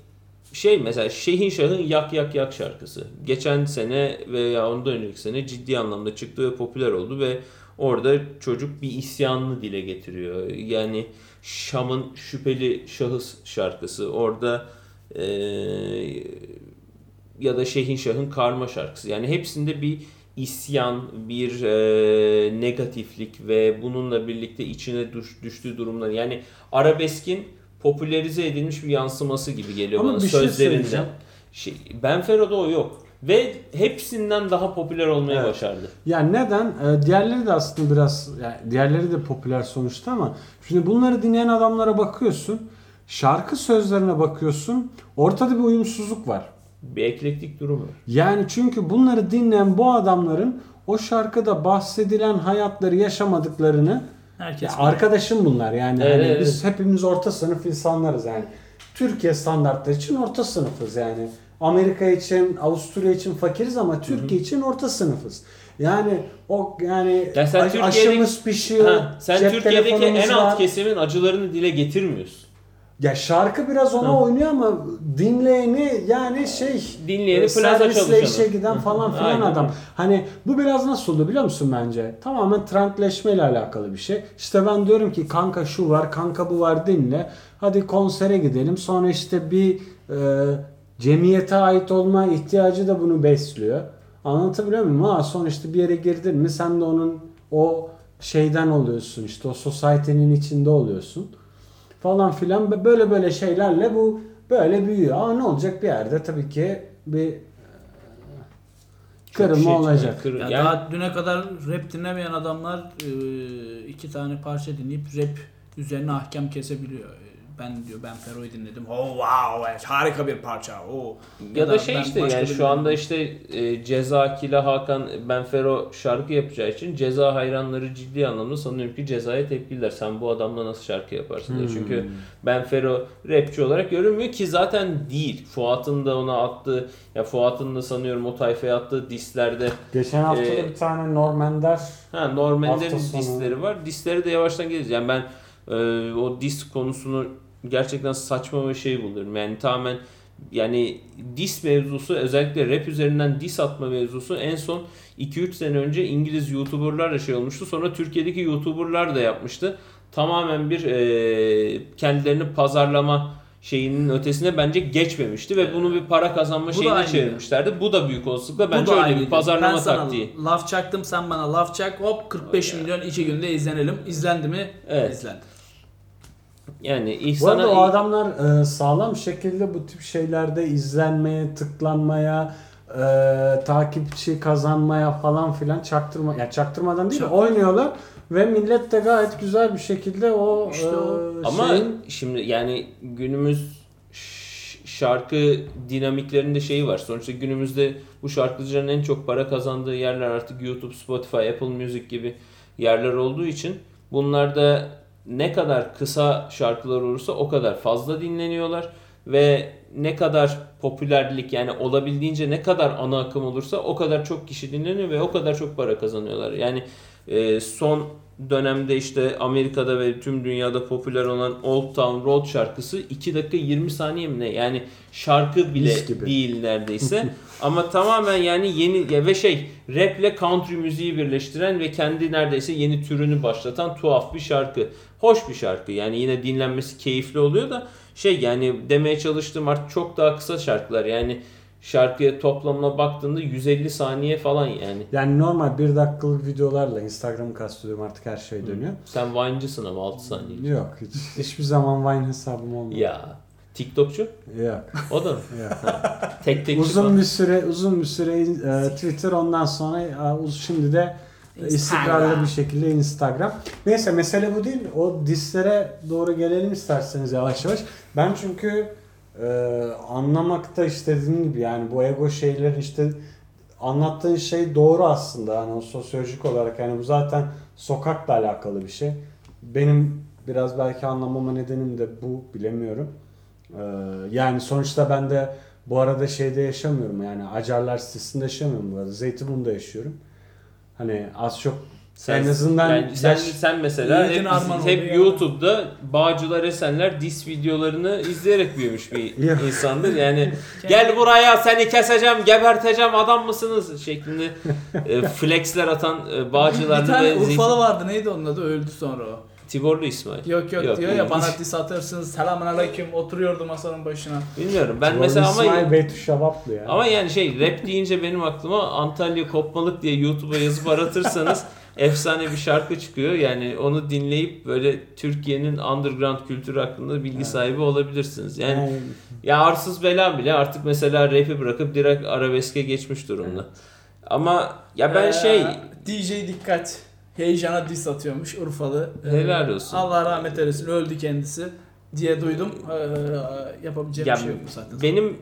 şey mesela Şehin Şah'ın Yak Yak Yak şarkısı. Geçen sene veya ondan önceki sene ciddi anlamda çıktı ve popüler oldu ve orada çocuk bir isyanını dile getiriyor. Yani Şam'ın Şüpheli Şahıs şarkısı. Orada eee ya da Şehin Şah'ın Karma şarkısı. Yani hepsinde bir isyan, bir e, negatiflik ve bununla birlikte içine düş, düştüğü durumlar. Yani arabeskin popülerize edilmiş bir yansıması gibi geliyor Ama bana bir şey söyleyeceğim. Şey, Benfero'da o yok. Ve hepsinden daha popüler olmayı Evet. başardı. Yani neden? Ee, diğerleri de aslında biraz yani diğerleri de popüler sonuçta ama şimdi bunları dinleyen adamlara bakıyorsun. Şarkı sözlerine bakıyorsun. Ortada bir uyumsuzluk var. Bir eklektik durum var. Yani çünkü bunları dinleyen bu adamların o şarkıda bahsedilen hayatları yaşamadıklarını Herkes ya arkadaşım bunlar yani Evet, hani evet. biz hepimiz orta sınıf insanlarız yani. Türkiye standartları için orta sınıfız yani. Amerika için, Avusturya için fakiriz ama Türkiye için orta sınıfız. Yani o yani Ya sen aşımız pişiyor. Ha, sen cep Türkiye'deki en alt var. kesimin acılarını dile getirmiyorsun. Ya şarkı biraz ona Ha. oynuyor ama dinleyeni yani şey Dinleyeni e, plaza çalışanı. işe giden falan filan Aynen adam. Hani bu biraz nasıl oldu biliyor musun bence? Tamamen trendleşmeyle alakalı bir şey. İşte ben diyorum ki kanka şu var, kanka bu var dinle. Hadi konsere gidelim. Sonra işte bir e, cemiyete ait olma ihtiyacı da bunu besliyor. Anlatabiliyor muyum? Ha sonra işte bir yere girdin mi sen de onun o şeyden oluyorsun işte o society'nin içinde oluyorsun falan filan böyle böyle şeylerle bu böyle büyüyor. Ama ne olacak bir yerde tabii ki bir kırılma şey- olacak. kır- Ya yani- daha düne kadar rap dinlemeyen adamlar e, iki tane parça dinleyip rap üzerine ahkam kesebiliyor. E, ben diyor Ben Fero'yu dinledim. Oh wow evet, harika bir parça. Oh. Ya, da şey ben işte yani şu anda işte e, Ceza, Kila, Hakan, Benfero şarkı yapacağı için Ceza hayranları ciddi anlamda sanıyorum ki Ceza'ya tepkiler. Sen bu adamla nasıl şarkı yaparsın diye. Hmm. Çünkü Benfero rapçi olarak görünmüyor ki zaten değil. Fuat'ın da ona attığı, ya Fuat'ın da sanıyorum o tayfaya attığı dislerde Geçen hafta da Ee, bir tane Normender Ha Hafta sonu. disleri var. Disleri de yavaştan geleceğiz. Yani ben e, o dis konusunu gerçekten saçma bir şey buluyorum. Yani tamamen yani dis mevzusu özellikle rap üzerinden dis atma mevzusu en son 2-3 sene önce İngiliz YouTuber'larla şey olmuştu. Sonra Türkiye'deki YouTuber'lar da yapmıştı. Tamamen bir e, kendilerini pazarlama şeyinin ötesine bence geçmemişti ve bunu bir para kazanma Bu şeyine çevirmişlerdi. Bu da büyük olasılıkla Bu bence da öyle aynıydı. bir pazarlama ben sana taktiği. laf çaktım sen bana laf çak hop 45 milyon iki günde izlenelim. İzlendi mi? Evet. İzlendi. Yani Bu ihsana arada o adamlar e, sağlam şekilde bu tip şeylerde izlenmeye, tıklanmaya, e, takipçi kazanmaya falan filan çaktırma ya çaktırmadan değil de Çok- oynuyorlar ve millet de gayet güzel bir şekilde o, İşte o. e, Ama şeyin şimdi yani günümüz şarkı dinamiklerinde şeyi var. Sonuçta günümüzde bu şarkıcıların en çok para kazandığı yerler artık YouTube, Spotify, Apple Music gibi yerler olduğu için bunlarda ne kadar kısa şarkılar olursa o kadar fazla dinleniyorlar ve ne kadar popülerlik yani olabildiğince ne kadar ana akım olursa o kadar çok kişi dinleniyor ve o kadar çok para kazanıyorlar. Yani e, son dönemde işte Amerika'da ve tüm dünyada popüler olan Old Town Road şarkısı 2 dakika 20 saniye mi ne? Yani şarkı bile değil neredeyse. *laughs* Ama tamamen yani yeni ve şey rap ile country müziği birleştiren ve kendi neredeyse yeni türünü başlatan tuhaf bir şarkı. Hoş bir şarkı. Yani yine dinlenmesi keyifli oluyor da şey yani demeye çalıştığım artık çok daha kısa şarkılar. Yani şarkıya toplamına baktığında 150 saniye falan yani. yani normal bir dakikalık videolarla Instagram'ı kastediyorum artık her şey dönüyor. Sen Vine'cısın ama 6 saniye. Yok hiç, hiçbir zaman Vine hesabım olmadı. Ya TikTokçu? Yok. O da mı? *laughs* yok. Tek tek uzun bir süre uzun bir süre e, Twitter ondan sonra e, şimdi de istikrarlı bir şekilde Instagram. Neyse mesele bu değil. O dislere doğru gelelim isterseniz yavaş yavaş. Ben çünkü e, anlamakta işte dediğim gibi yani bu ego şeyler işte anlattığın şey doğru aslında. Hani o sosyolojik olarak yani bu zaten sokakla alakalı bir şey. Benim biraz belki anlamama nedenim de bu bilemiyorum. Ee, yani sonuçta ben de bu arada şeyde yaşamıyorum yani Acarlar sitesinde yaşamıyorum bu arada. Zeytinburnu'nda yaşıyorum. Hani az çok en azından yani sen, yaş- sen mesela hep, hep olduğu YouTube'da Bağcılar Esenler dis videolarını izleyerek büyümüş bir *laughs* insandır. Yani *laughs* gel buraya seni keseceğim, geberteceğim adam mısınız? Şeklinde e, *laughs* flexler atan e, Bir Bağcılar'da tane ve Urfalı vardı. Neydi onun adı? Öldü sonra o. Tiborlu İsmail. Yok yok, Yok, diyor ya bana diss atırsınız selamun aleyküm oturuyordu masanın başına. Bilmiyorum ben Bu mesela ama İsmail Beytuş Şabaplı ya. Ama yani şey rap deyince benim aklıma Antalya Kopmalık diye YouTube'a yazıp aratırsanız *laughs* efsane bir şarkı çıkıyor. Yani onu dinleyip böyle Türkiye'nin underground kültürü hakkında bilgi Evet. sahibi olabilirsiniz. Yani Yani ya arsız bela bile artık mesela rap'i bırakıp direkt arabeske geçmiş durumda. Ama ya ben Ee, şey DJ dikkat. Heyecana diss atıyormuş Urfalı. Ee, Helal olsun. Allah rahmet eylesin öldü kendisi diye duydum. Ee, yapabileceğim Ya bir şey yok zaten. benim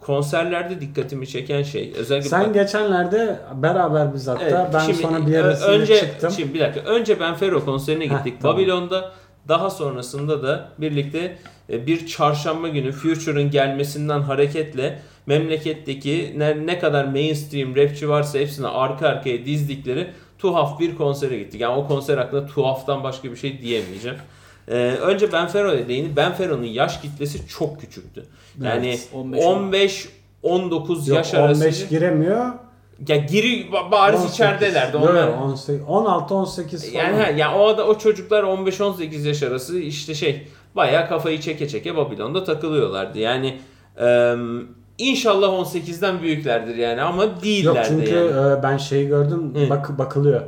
konserlerde dikkatimi çeken şey özellikle sen geçenlerde beraber biz hatta Evet, ben şimdi, sonra bir ö- arasında önce, çıktım. Şimdi bir dakika. Önce ben Fero konserine Heh, gittik. tamam. Babilon'da daha sonrasında da birlikte e, bir çarşamba günü Future'ın gelmesinden hareketle memleketteki ne, ne kadar mainstream rapçi varsa hepsini arka arkaya dizdikleri tuhaf bir konsere gittik. Yani o konser hakkında tuhaftan başka bir şey diyemeyeceğim. Ee, önce Ben Fero'ya değinip Ben Fero'nun yaş kitlesi çok küçüktü. Yani Evet, 15 15 19 Yok, yaş arası. 15 giremiyor. Ya giri bariz 18. içeridelerdi. Onlar, yok, 18, 16 18 falan. yani ha, ya o da o çocuklar 15-18 yaş arası işte şey bayağı kafayı çeke çeke Babilon'da takılıyorlardı. Yani e, inşallah 18'den büyüklerdir yani ama Yok değillerdi çünkü yani. e, ben şeyi gördüm Hı. bak bakılıyor.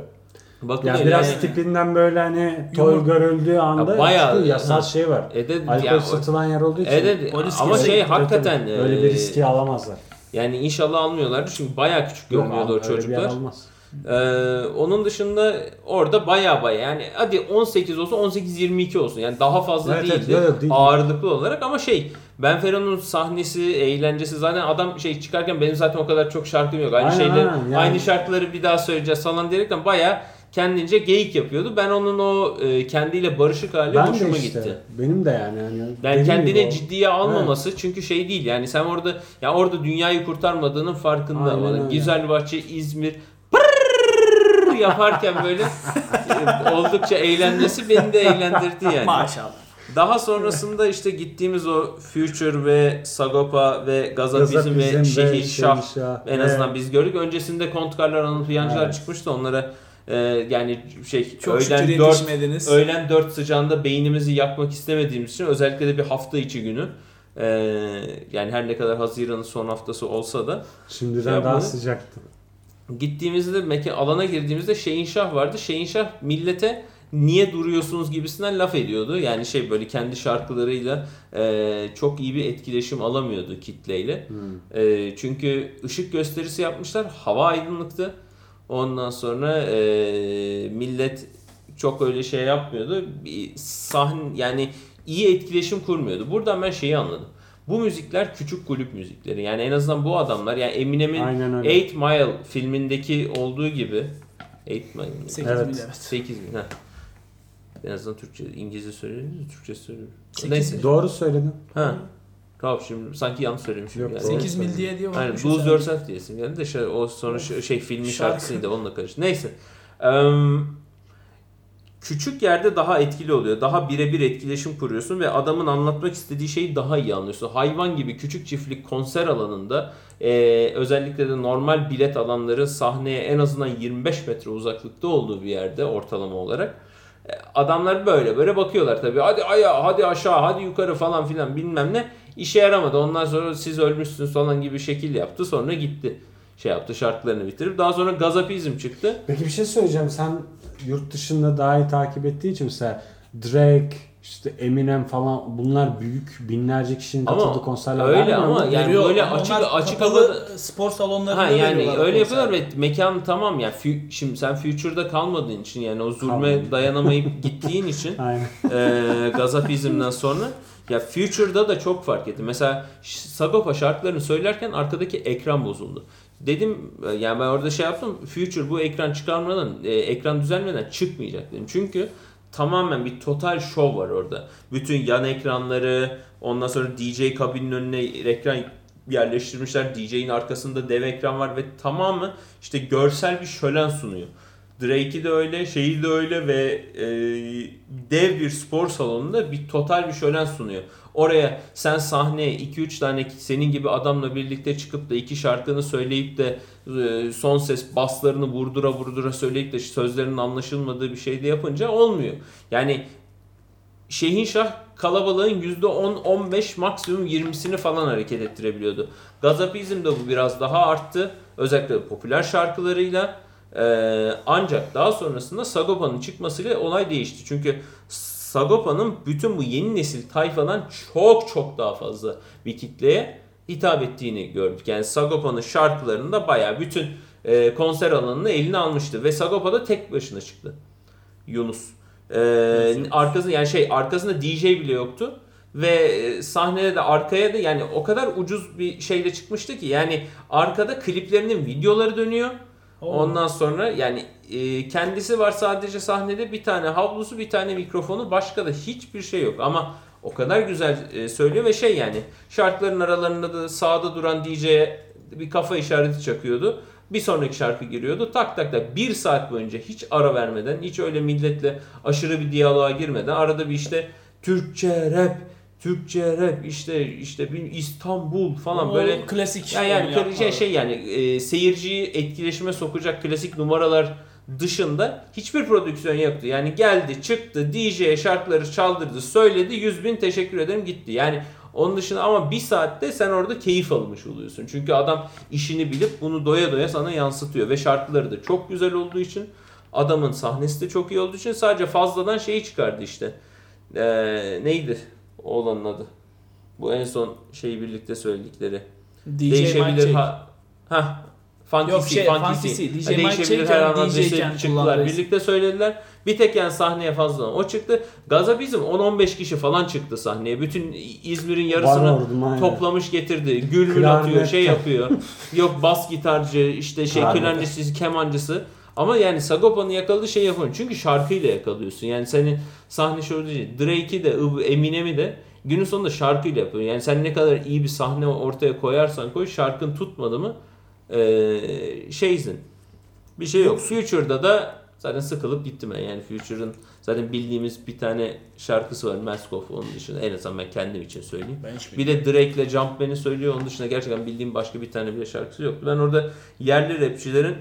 Bakın Yani biraz yani. tipinden böyle hani toy Yumur- görüldüğü anda Ya bayağı- yasal şey var. E de- Alkol ya- satılan yer olduğu için. Evet Polis ama şey hakikaten tabii. öyle bir e, riski alamazlar. Yani inşallah almıyorlardır çünkü bayağı küçük görünüyordu o öyle bir yer çocuklar. Ee, onun dışında orada baya baya yani hadi 18 olsun 18-22 olsun yani daha fazla Evet, evet, değildi yok, değil. ağırlıklı olarak ama şey Ben Fero'nun sahnesi, eğlencesi zaten adam şey çıkarken benim zaten o kadar çok şarkım yok. Aynı Aynen, şeyleri, aynen, yani. aynı şarkıları bir daha söyleyeceğiz falan diyerekten baya kendince geyik yapıyordu. Ben onun o e, kendiyle barışık hali Ben hoşuma işte. gitti. Benim de yani. yani Yani kendine ciddiye almaması çünkü şey değil yani sen orada ya orada dünyayı kurtarmadığının farkında Aynen öyle. Güzelbahçe İzmir pırrrr yaparken böyle oldukça eğlenmesi beni de eğlendirdi yani. Maşallah. Daha sonrasında işte gittiğimiz o Future ve Sagopa ve Gazapizm ve Şehirşah Şehirşah en azından biz gördük. Öncesinde Kontkarlar Anıt Yancılar Evet. çıkmıştı onlara e, yani şey Çok öğlen şükür 4 yetişmediniz. öğlen 4 sıcağında beynimizi yakmak istemediğimiz için özellikle de bir hafta içi günü e, yani her ne kadar Haziran'ın son haftası olsa da Şimdiden Şey daha sıcaktı. Gittiğimizde mekan alana girdiğimizde Şehinşah vardı. Şehinşah millete niye duruyorsunuz gibisinden laf ediyordu. Yani şey böyle kendi şarkılarıyla e, çok iyi bir etkileşim alamıyordu kitleyle. Hmm. E, çünkü ışık gösterisi yapmışlar. Hava aydınlıktı. Ondan sonra e, millet çok öyle şey yapmıyordu. Bir sahne yani iyi etkileşim kurmuyordu. Buradan ben şeyi anladım. Bu müzikler küçük kulüp müzikleri. Yani en azından bu adamlar yani Eminem'in Aynen öyle. 8 Mile filmindeki olduğu gibi 8 Mile mi? 8 Evet. mil evet. 8 bin. Ha. En azından Türkçe, İngilizce söylüyoruz, Türkçe söylüyoruz. Sekiz Neyse. Doğru söyledin. Ha. Tamam şimdi sanki yanlış söylemişim. Yok, yani. doğru. 8 mil diye diye Aynen bakmışız Lose abi. Yourself diyesin. Yani de şey, o sonra şey, şey filmin Şarkı. şarkısıydı onunla karıştı. Neyse. Eee, küçük yerde daha etkili oluyor. Daha birebir etkileşim kuruyorsun ve adamın anlatmak istediği şeyi daha iyi anlıyorsun. Hayvan gibi küçük çiftlik konser alanında eee, özellikle de normal bilet alanların sahneye en azından 25 metre uzaklıkta olduğu bir yerde ortalama olarak e, adamlar böyle böyle bakıyorlar tabii. Hadi aya, hadi aşağı, hadi yukarı falan filan bilmem ne. İşe yaramadı. Ondan sonra siz ölmüşsünüz falan gibi şekil yaptı. Sonra gitti. Şey yaptı şarkılarını bitirip. Daha sonra Gazapizm çıktı. Peki bir şey söyleyeceğim. Sen yurt dışında daha iyi takip ettiği için mesela Drake, işte Eminem falan bunlar büyük binlerce kişinin Ama katıldığı konserler öyle ama mu? yani Veriyor böyle ama açık onlar açık havada spor salonlarında Ha yani öyle konser. yapıyorlar ve mekan tamam yani Fü- şimdi sen Future'da kalmadığın için yani o zulme Kalmadım. dayanamayıp *laughs* gittiğin için e, Gazapizm'den sonra ya Future'da da çok fark etti. Mesela Sagopa şarkılarını söylerken arkadaki ekran bozuldu. Dedim yani ben orada şey yaptım. Future bu ekran çıkarmadan, e, ekran düzelmeden çıkmayacak dedim. Çünkü tamamen bir total show var orada. Bütün yan ekranları, ondan sonra DJ kabinin önüne ekran yerleştirmişler. DJ'in arkasında dev ekran var ve tamamı işte görsel bir şölen sunuyor. Drake'i de öyle, şeyi de öyle ve e, dev bir spor salonunda bir total bir şölen sunuyor. Oraya sen sahneye 2-3 tane senin gibi adamla birlikte çıkıp da iki şarkını söyleyip de e, son ses baslarını vurdura vurdura söyleyip de sözlerinin anlaşılmadığı bir şey de yapınca olmuyor. Yani Şehinşah kalabalığın %10-15 maksimum 20'sini falan hareket ettirebiliyordu. Gazapizm de bu biraz daha arttı. Özellikle popüler şarkılarıyla. Ee, ancak daha sonrasında Sagopa'nın çıkmasıyla olay değişti. Çünkü Sagopa'nın bütün bu yeni nesil tayfadan çok çok daha fazla bir kitleye hitap ettiğini gördük. Yani Sagopa'nın şarkılarında bayağı bütün e, konser alanını eline almıştı. Ve Sagopa da tek başına çıktı. Yunus. Ee, arkasında yani şey arkasında DJ bile yoktu ve e, sahnede de arkaya da yani o kadar ucuz bir şeyle çıkmıştı ki yani arkada kliplerinin videoları dönüyor. Oo. Ondan sonra yani e, kendisi var sadece sahnede bir tane havlusu bir tane mikrofonu başka da hiçbir şey yok ama o kadar güzel e, söylüyor ve şey yani şarkıların aralarında da sağda duran DJ'ye bir kafa işareti çakıyordu. Bir sonraki şarkı giriyordu. Tak tak tak bir saat boyunca hiç ara vermeden, hiç öyle milletle aşırı bir diyaloğa girmeden arada bir işte Türkçe rap, Türkçe rap işte işte bir İstanbul falan O böyle klasik. yani, yani şey, şey yani e, seyirciyi etkileşime sokacak klasik numaralar dışında hiçbir prodüksiyon yoktu. Yani geldi, çıktı, DJ'ye şarkıları çaldırdı, söyledi, 100 bin teşekkür ederim gitti. Yani onun dışında ama bir saatte sen orada keyif almış oluyorsun. Çünkü adam işini bilip bunu doya doya sana yansıtıyor. Ve şarkıları da çok güzel olduğu için adamın sahnesi de çok iyi olduğu için sadece fazladan şeyi çıkardı işte. Ee, neydi oğlanın adı? Bu en son şeyi birlikte söyledikleri DJ değişebilir ha. Funkisi, Yok şey, Funkisi. DJ Ha, Mike değişebilir her an Çelik'ten adresi DJ'ken çıktılar. Birlikte söylediler. Bir tek yani sahneye fazla o çıktı. Gazabizm 10-15 kişi falan çıktı sahneye. Bütün İzmir'in yarısını toplamış getirdi. Gül Klarnet. atıyor, şey yapıyor. *laughs* Yok bas gitarcı, işte şey Klarnet. klarnetçisi, kemancısı. Ama yani Sagopa'nın yakaladığı şey yapamıyor. Çünkü şarkıyla yakalıyorsun. Yani seni sahne şöyle değil. Drake'i de Eminem'i de günün sonunda şarkıyla yapıyor. Yani sen ne kadar iyi bir sahne ortaya koyarsan koy şarkın tutmadı mı ee, şeysin. Bir şey yok. Future'da da zaten sıkılıp gittim ben. Yani Future'ın zaten bildiğimiz bir tane şarkısı var. Mask Off onun dışında. En azından ben kendim için söyleyeyim. Ben hiç Bir de Drake'le Jumpman'i söylüyor. Onun dışında gerçekten bildiğim başka bir tane bile şarkısı yoktu. Ben orada yerli rapçilerin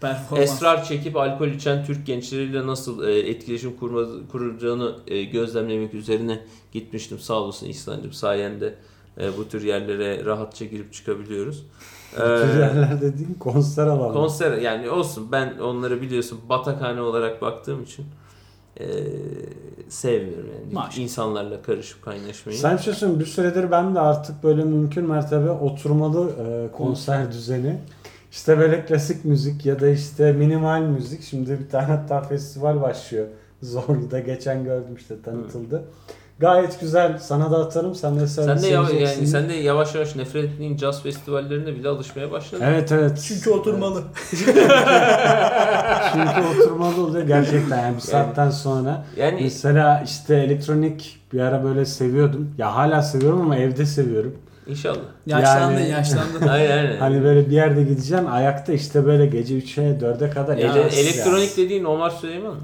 performans. esrar çekip alkol içen Türk gençleriyle nasıl e, etkileşim kurma, kuracağını e, gözlemlemek üzerine gitmiştim. Sağ olasın İhsan'cığım sayende e, bu tür yerlere rahatça girip çıkabiliyoruz. Bu tür Eee, yerler dediğin konser alanı. konser yani olsun ben onları biliyorsun batakhane olarak baktığım için e, sevmiyorum yani Maşallah. insanlarla karışıp kaynaşmayı. Sen bir şey söyleyeyim, bir süredir ben de artık böyle mümkün mertebe oturmalı e, konser düzeni. İşte böyle klasik müzik ya da işte minimal müzik. Şimdi bir tane hatta festival başlıyor. *laughs* Zorlu'da geçen gördüm işte tanıtıldı. Gayet güzel. Sana da atarım. Sen de Sen de yavaş, yani sen de yavaş yavaş nefret ettiğin caz festivallerine bile alışmaya başladın. Evet evet. Çünkü oturmalı. *laughs* Çünkü oturmalı oluyor gerçekten yani bir saatten sonra. Yani Mesela işte elektronik bir ara böyle seviyordum. Ya hala seviyorum ama evde seviyorum. inşallah. Yaşlandın Yani- yaşlandın. *laughs* Aynen aynen. Hani böyle bir yerde gideceksin ayakta işte böyle gece 3'e 4'e kadar. Ele- Ya, elektronik dediğin Omar Süleyman mı?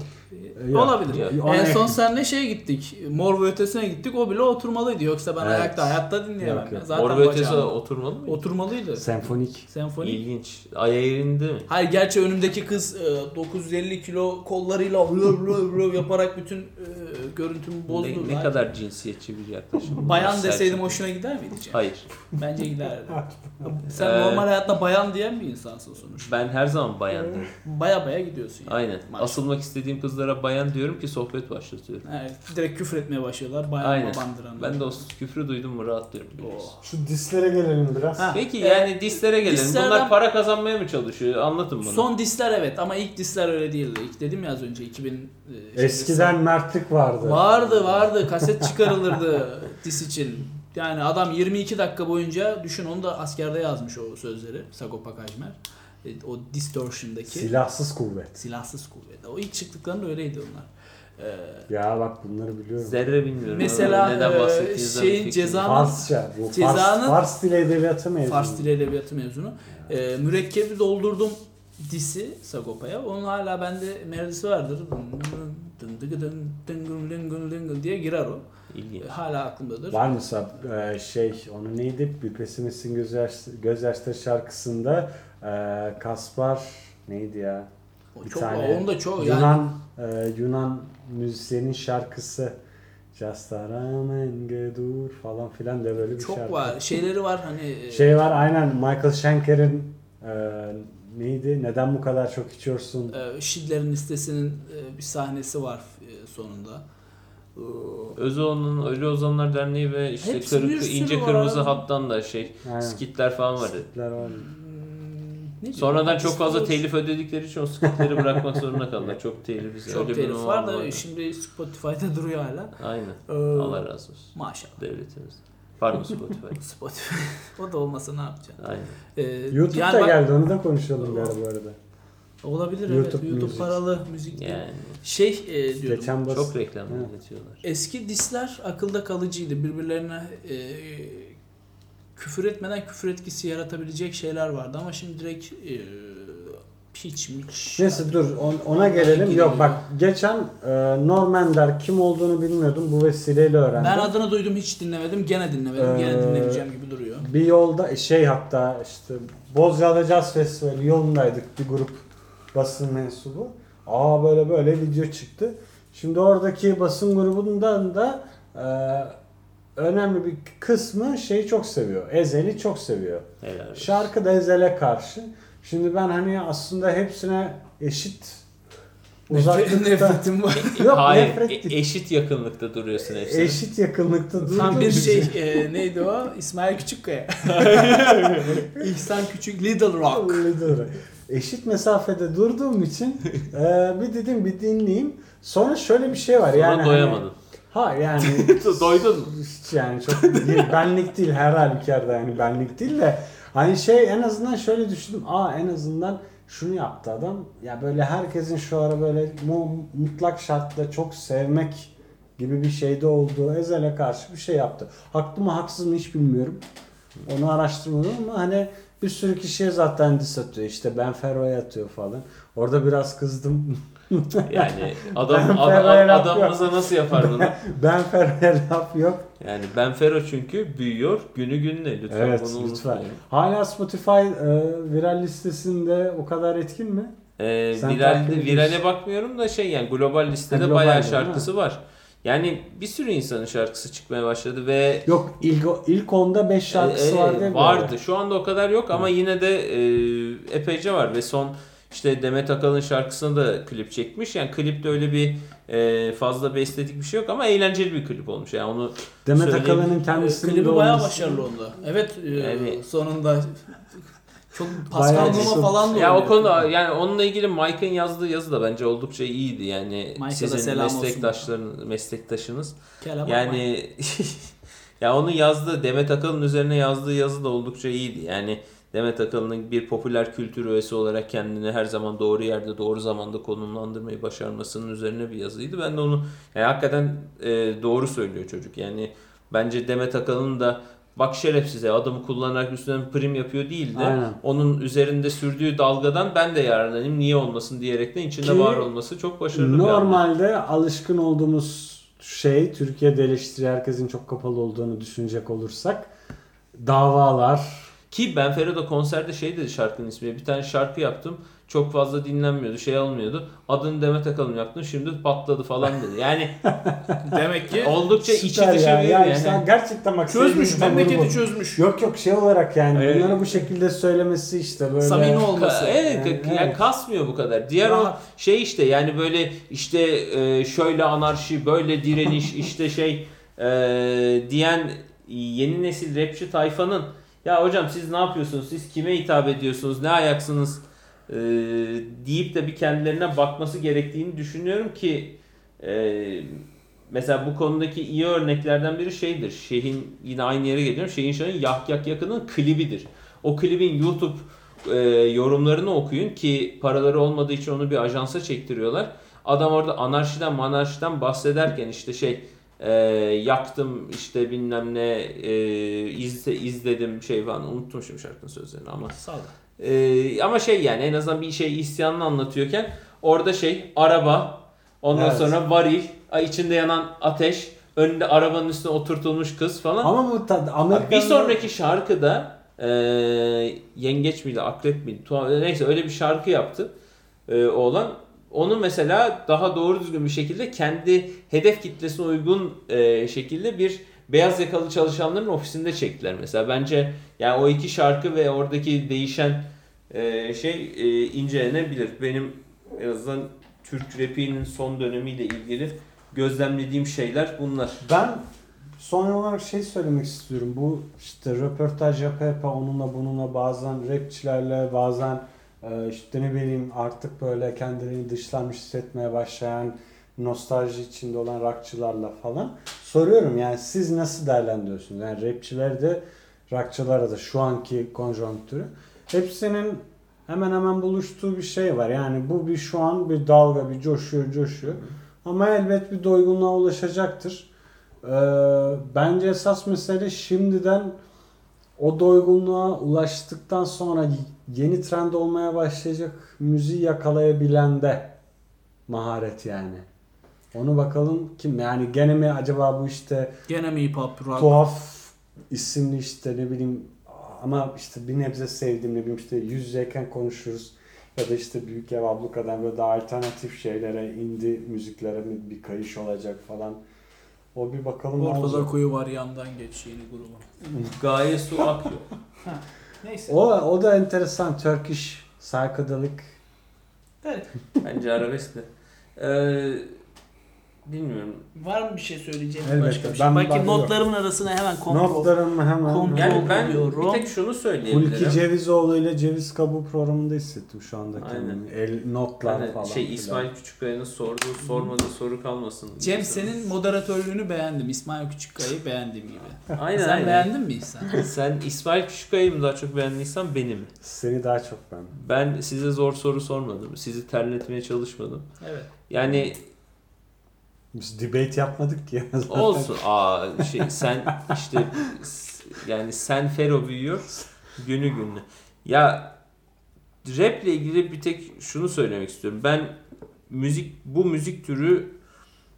Yok. Olabilir. Ya, en son yakın. senle şeye gittik. Mor ve Ötesi'ne gittik. O bile oturmalıydı. Yoksa ben Evet. ayakta hayatta dinleyemem. Yok, yok. Zaten Mor ve Ötesi oturmalı mı? Oturmalıydı. Senfonik. Senfoni. İlginç. Ay eğrindi mi? Hayır gerçi önümdeki kız e, 950 kilo kollarıyla yaparak bütün e, görüntümü bozdu. Ne, ne kadar cinsiyetçi bir yaklaşım. *laughs* Bayan deseydim hoşuna gider miydi Cem? Hayır. Bence giderdi. *laughs* Sen Ee, normal hayatta bayan diyen bir insansın sonuçta. Ben her zaman bayan derim. Baya baya gidiyorsun yani. Aynen. Maşallah. Asılmak istediğim kızlara bayan diyorum ki sohbet başlatıyorum. Evet, direkt küfür etmeye başlıyorlar. Bayan Aynen. babandıran. Ben de o küfrü duydum mu rahatlıyorum. Oh. Şu dislere gelelim biraz. Ha. Peki Ee, yani dislere gelelim. dislerden- Bunlar para kazanmaya mı çalışıyor? Anlatın bana. Son disler evet ama ilk disler öyle değildi. İlk dedim ya az önce 2000 e, Eskiden mertlik vardı. Vardı vardı kaset çıkarılırdı *laughs* dis için. Yani adam 22 dakika boyunca düşün onu da askerde yazmış o sözleri Sagopa Kajmer. E, O distortion'daki Silahsız kuvvet. silahsız kuvvet. O ilk çıktıklarında öyleydi onlar. Ee, Ya bak bunları biliyorum. Zerre bilmiyorum. Mesela, Neden e, şeyin bir fikrim yok. ceza- Farsça. Bu Cezanın- Fars, Fars dili edebiyatı mezunu. Fars dili edebiyatı mezunu. Ee, mürekkebi doldurdum disi Sagopa'ya. Onun hala bende melodisi vardır. Diye girer o. İlginç. Hala aklımdadır. Var mesela e, şey onu neydi? Bir pesimistin gözyaş, gözyaşları şarkısında e, Kaspar neydi ya? O Bir çok, tane onu da çok yani Yunan e, Yunan müzisyenin şarkısı Just gedur falan filan da böyle bir çok şarkı. var. Şeyleri var hani e, Şey var aynen Michael Schenker'in e, neydi? Neden bu kadar çok içiyorsun? e, Schindler'in listesinin e, bir sahnesi var e, sonunda. Ee, Özoğlu'nun Ölü Ozanlar Derneği ve işte Hepsi kırık, ince var kırmızı hattan da şey Aynen. skitler falan vardı. Skitler var. hmm, ne Sonradan çok fazla Olur. telif ödedikleri için o skitleri bırakmak zorunda kaldılar. Çok telif. çok öyle bir telif var da vardı. şimdi Spotify'da *laughs* duruyor hala. Aynen. Ee, Allah razı olsun. Maşallah. Devletimiz. Pardon Spotify. *laughs* Spotify. o da olmasa ne yapacaksın? Aynen. Ee, YouTube'da yani bak- geldi onu da konuşalım ara bu arada. Olabilir YouTube evet. YouTube Music. paralı müzik. Yani Şey e, diyorum. Geçen bas. çok reklam üretiyorlar. Eski disler akılda kalıcıydı. Birbirlerine e, küfür etmeden küfür etkisi yaratabilecek şeyler vardı ama şimdi direkt e, piç miç. Neyse dur on- ona gelelim. Yok bak geçen e, Normender kim olduğunu bilmiyordum. Bu vesileyle öğrendim. Ben adını duydum hiç dinlemedim. Gene dinlemedim. Gene Ee, dinlemeyeceğim gibi duruyor. Bir yolda şey hatta işte Bozcaada Jazz Festivali yolundaydık bir grup basın mensubu. Aa böyle böyle video çıktı. Şimdi oradaki basın grubundan da e, önemli bir kısmı şeyi çok seviyor. Ezel'i çok seviyor. Helal. Şarkı da Ezel'e karşı. Şimdi ben hani aslında hepsine eşit uzaklıkta Nefretim var. *laughs* Yok, Hayır, nefret e- eşit yakınlıkta duruyorsun hepsine. eşit yakınlıkta durduğum Tam bir şey *laughs* e, neydi o? İsmail Küçükkaya. *laughs* İhsan Küçük Little Rock. Öyle doğru. Eşit mesafede durduğum için e, bir dedim bir dinleyeyim. Sonra şöyle bir şey var Sonra yani. doyamadın. Hani, ha yani Doydun mu? hiç yani çok benlik değil her halükarda yani benlik değil de hani şey en azından şöyle düşündüm. Aa en azından şunu yaptı adam. Ya böyle herkesin şu ara böyle mu- mutlak şartla çok sevmek gibi bir şeyde olduğu Ezel'e karşı bir şey yaptı. Haklı mı haksız mı hiç bilmiyorum. Onu araştırmadım ama hani bir sürü kişiye zaten diss atıyor. İşte ben Ferro'ya atıyor falan. Orada biraz kızdım. *laughs* *laughs* Yani adam, adam adamımıza nasıl yapar bunu? ben Ferro'ya laf yok. Yani Ben Fero çünkü büyüyor günü gününe lütfen Evet bunu lütfen. Hala Spotify e, viral listesinde o kadar etkin mi? Sen viral, virale bakmıyorum da şey yani global listede Ha, global bayağı şarkısı var. Yani bir sürü insanın şarkısı çıkmaya başladı ve Yok ilk ilk onda 5 şarkısı e, e, vardı. vardı. ara. Şu anda o kadar yok ama yine de e, epeyce var ve son işte Demet Akalın şarkısına da klip çekmiş. Yani klipte öyle bir e, fazla bir estetik bir şey yok ama eğlenceli bir klip olmuş. Yani onu Demet. Akalın'ın kendisinin Klibi de bayağı olması- başarılı oldu. Evet e, Yani- sonunda çok Pascal. Numa falan da Ya o konuda yani onunla ilgili Mike'ın yazdığı yazı da bence oldukça iyiydi. Yani Mike'a sizin selam olsun. meslektaşların meslektaşınız. Kel ama Yani *laughs* ya onu yazdığı Demet Akalın üzerine yazdığı yazı da oldukça iyiydi. Yani Demet Akalın'ın bir popüler kültür öğesi olarak kendini her zaman doğru yerde doğru zamanda konumlandırmayı başarmasının üzerine bir yazıydı. Ben de onu yani hakikaten e, doğru söylüyor çocuk. Yani bence Demet Akalın da bak şerefsize adamı kullanarak üstüne prim yapıyor değil de Aynen. onun üzerinde sürdüğü dalgadan ben de yararlanayım niye olmasın diyerekten içinde Ki var olması çok başarılı bir hamle. Normalde alışkın olduğumuz şey Türkiye'de eleştiri herkesin çok kapalı olduğunu düşünecek olursak davalar Ki Ben Ferro konserde şey dedi şarkının ismi. Bir tane şarkı yaptım. Çok fazla dinlenmiyordu. Şey almıyordu. Adını Demet Akalın yaptım. Şimdi patladı falan dedi. Yani *laughs* demek ki oldukça içi dışı ya. bir ya yani. işte gerçekten bak çözmüş memleketi çözmüş. Yok yok şey olarak yani Evet. bunları bu şekilde söylemesi işte böyle Samimi olması. Ka- evet, Yani, evet. kasmıyor bu kadar. Diğer o Rahat. şey işte yani böyle işte e, şöyle anarşi, böyle direniş işte şey e, diyen yeni nesil rapçi tayfanın ya hocam siz ne yapıyorsunuz? Siz kime hitap ediyorsunuz? Ne ayaksınız? E, deyip de bir kendilerine bakması gerektiğini düşünüyorum ki e, mesela bu konudaki iyi örneklerden biri şeydir. Şeyhin yine aynı yere geliyorum. Şeyhin Şah'ın Yak Yak Yakın'ın klibidir. O klibin YouTube e, yorumlarını okuyun ki paraları olmadığı için onu bir ajansa çektiriyorlar. Adam orada anarşiden manarşiden bahsederken işte şey e, yaktım işte bilmem ne e, izle, izledim şey falan unuttum şimdi şarkının sözlerini ama Sağ ol. ee, ama şey yani en azından bir şey isyanını anlatıyorken orada şey araba ondan Evet. sonra varil ay içinde yanan ateş önünde arabanın üstüne oturtulmuş kız falan. Ama bu tad Amerika'da bir sonraki şarkıda e, yengeç miydi akrep miydi Tuha- neyse öyle bir şarkı yaptı e, oğlan. Onu mesela daha doğru düzgün bir şekilde kendi hedef kitlesine uygun e, şekilde bir beyaz yakalı çalışanların ofisinde çektiler mesela. Bence yani o iki şarkı ve oradaki değişen e, şey e, incelenebilir. Benim en azından Türk rapinin son dönemiyle ilgili gözlemlediğim şeyler bunlar. Ben son olarak şey söylemek istiyorum. Bu işte röportaj yapa yapa onunla bununla bazen rapçilerle bazen işte ne bileyim artık böyle kendilerini dışlanmış hissetmeye başlayan nostalji içinde olan rockçılarla falan soruyorum yani siz nasıl değerlendiriyorsunuz? Yani rapçiler de rockçılara da şu anki konjonktürü hepsinin hemen hemen buluştuğu bir şey var. Yani bu bir şu an bir dalga bir coşuyor coşuyor. Ama elbet bir doygunluğa ulaşacaktır. Ee, bence esas mesele şimdiden o doygunluğa ulaştıktan sonra yeni trend olmaya başlayacak müziği yakalayabilen de maharet yani. Onu bakalım kim yani gene mi acaba bu işte Gene mi hip hop rock? tuhaf isimli işte ne bileyim ama işte bir nebze sevdiğim ne bileyim işte yüz yüzeyken konuşuruz ya da işte Büyük Ev Abluka'dan böyle daha alternatif şeylere indie müziklere bir kayış olacak falan. O bir bakalım ne Ortada olacak. kuyu var yandan geç yeni grubu. Gaye su *laughs* akıyor. Neyse. O, o da enteresan Turkish Evet. Bence arabesk de. Ee, bilmiyorum. Var mı bir şey söyleyeceğim Elbette. başka bir şey? Ben- Bakayım notlarımın arasına hemen kontrol. Notlarımı hemen Kontrol Yani ben oluyorum. bir tek şunu söyleyebilirim. Hulki Cevizoğlu ile Ceviz Kabuğu programında hissettim şu anda kendimi. El notlar Hani falan. şey filan. İsmail Küçükkaya'nın sorduğu sormadığı soru kalmasın. Cem senin moderatörlüğünü beğendim. İsmail Küçükkaya'yı beğendiğim gibi. *laughs* Aynen Sen aynen. beğendin mi İhsan? *laughs* Sen İsmail Küçükkaya'yı mı daha çok beğendiysen benim. Seni daha çok ben. Ben size zor soru sormadım. Sizi terletmeye çalışmadım. Evet. Yani Biz debate yapmadık ki. *laughs* olsun. Aa şey sen işte yani sen Fero büyüyor günü gününe. Ya rap ile ilgili bir tek şunu söylemek istiyorum. Ben müzik bu müzik türü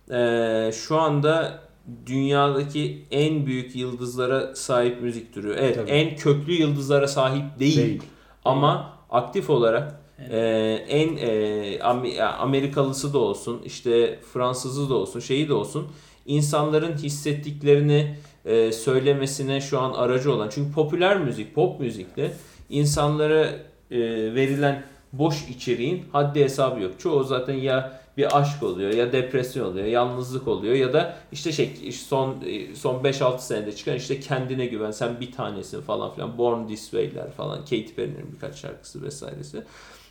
eee, şu anda dünyadaki en büyük yıldızlara sahip müzik türü. Evet, Tabii. en köklü yıldızlara sahip değil. Değil. Ama aktif olarak Evet. ee, en e, Amerikalısı da olsun, işte Fransızı da olsun, şeyi de olsun insanların hissettiklerini e, söylemesine şu an aracı olan. Çünkü popüler müzik, pop müzikte insanlara e, verilen boş içeriğin haddi hesabı yok. Çoğu zaten ya bir aşk oluyor ya depresyon oluyor, yalnızlık oluyor ya da işte şey son e, son 5-6 senede çıkan işte kendine güven sen bir tanesin falan filan Born This Way'ler falan Katy Perry'nin birkaç şarkısı vesairesi.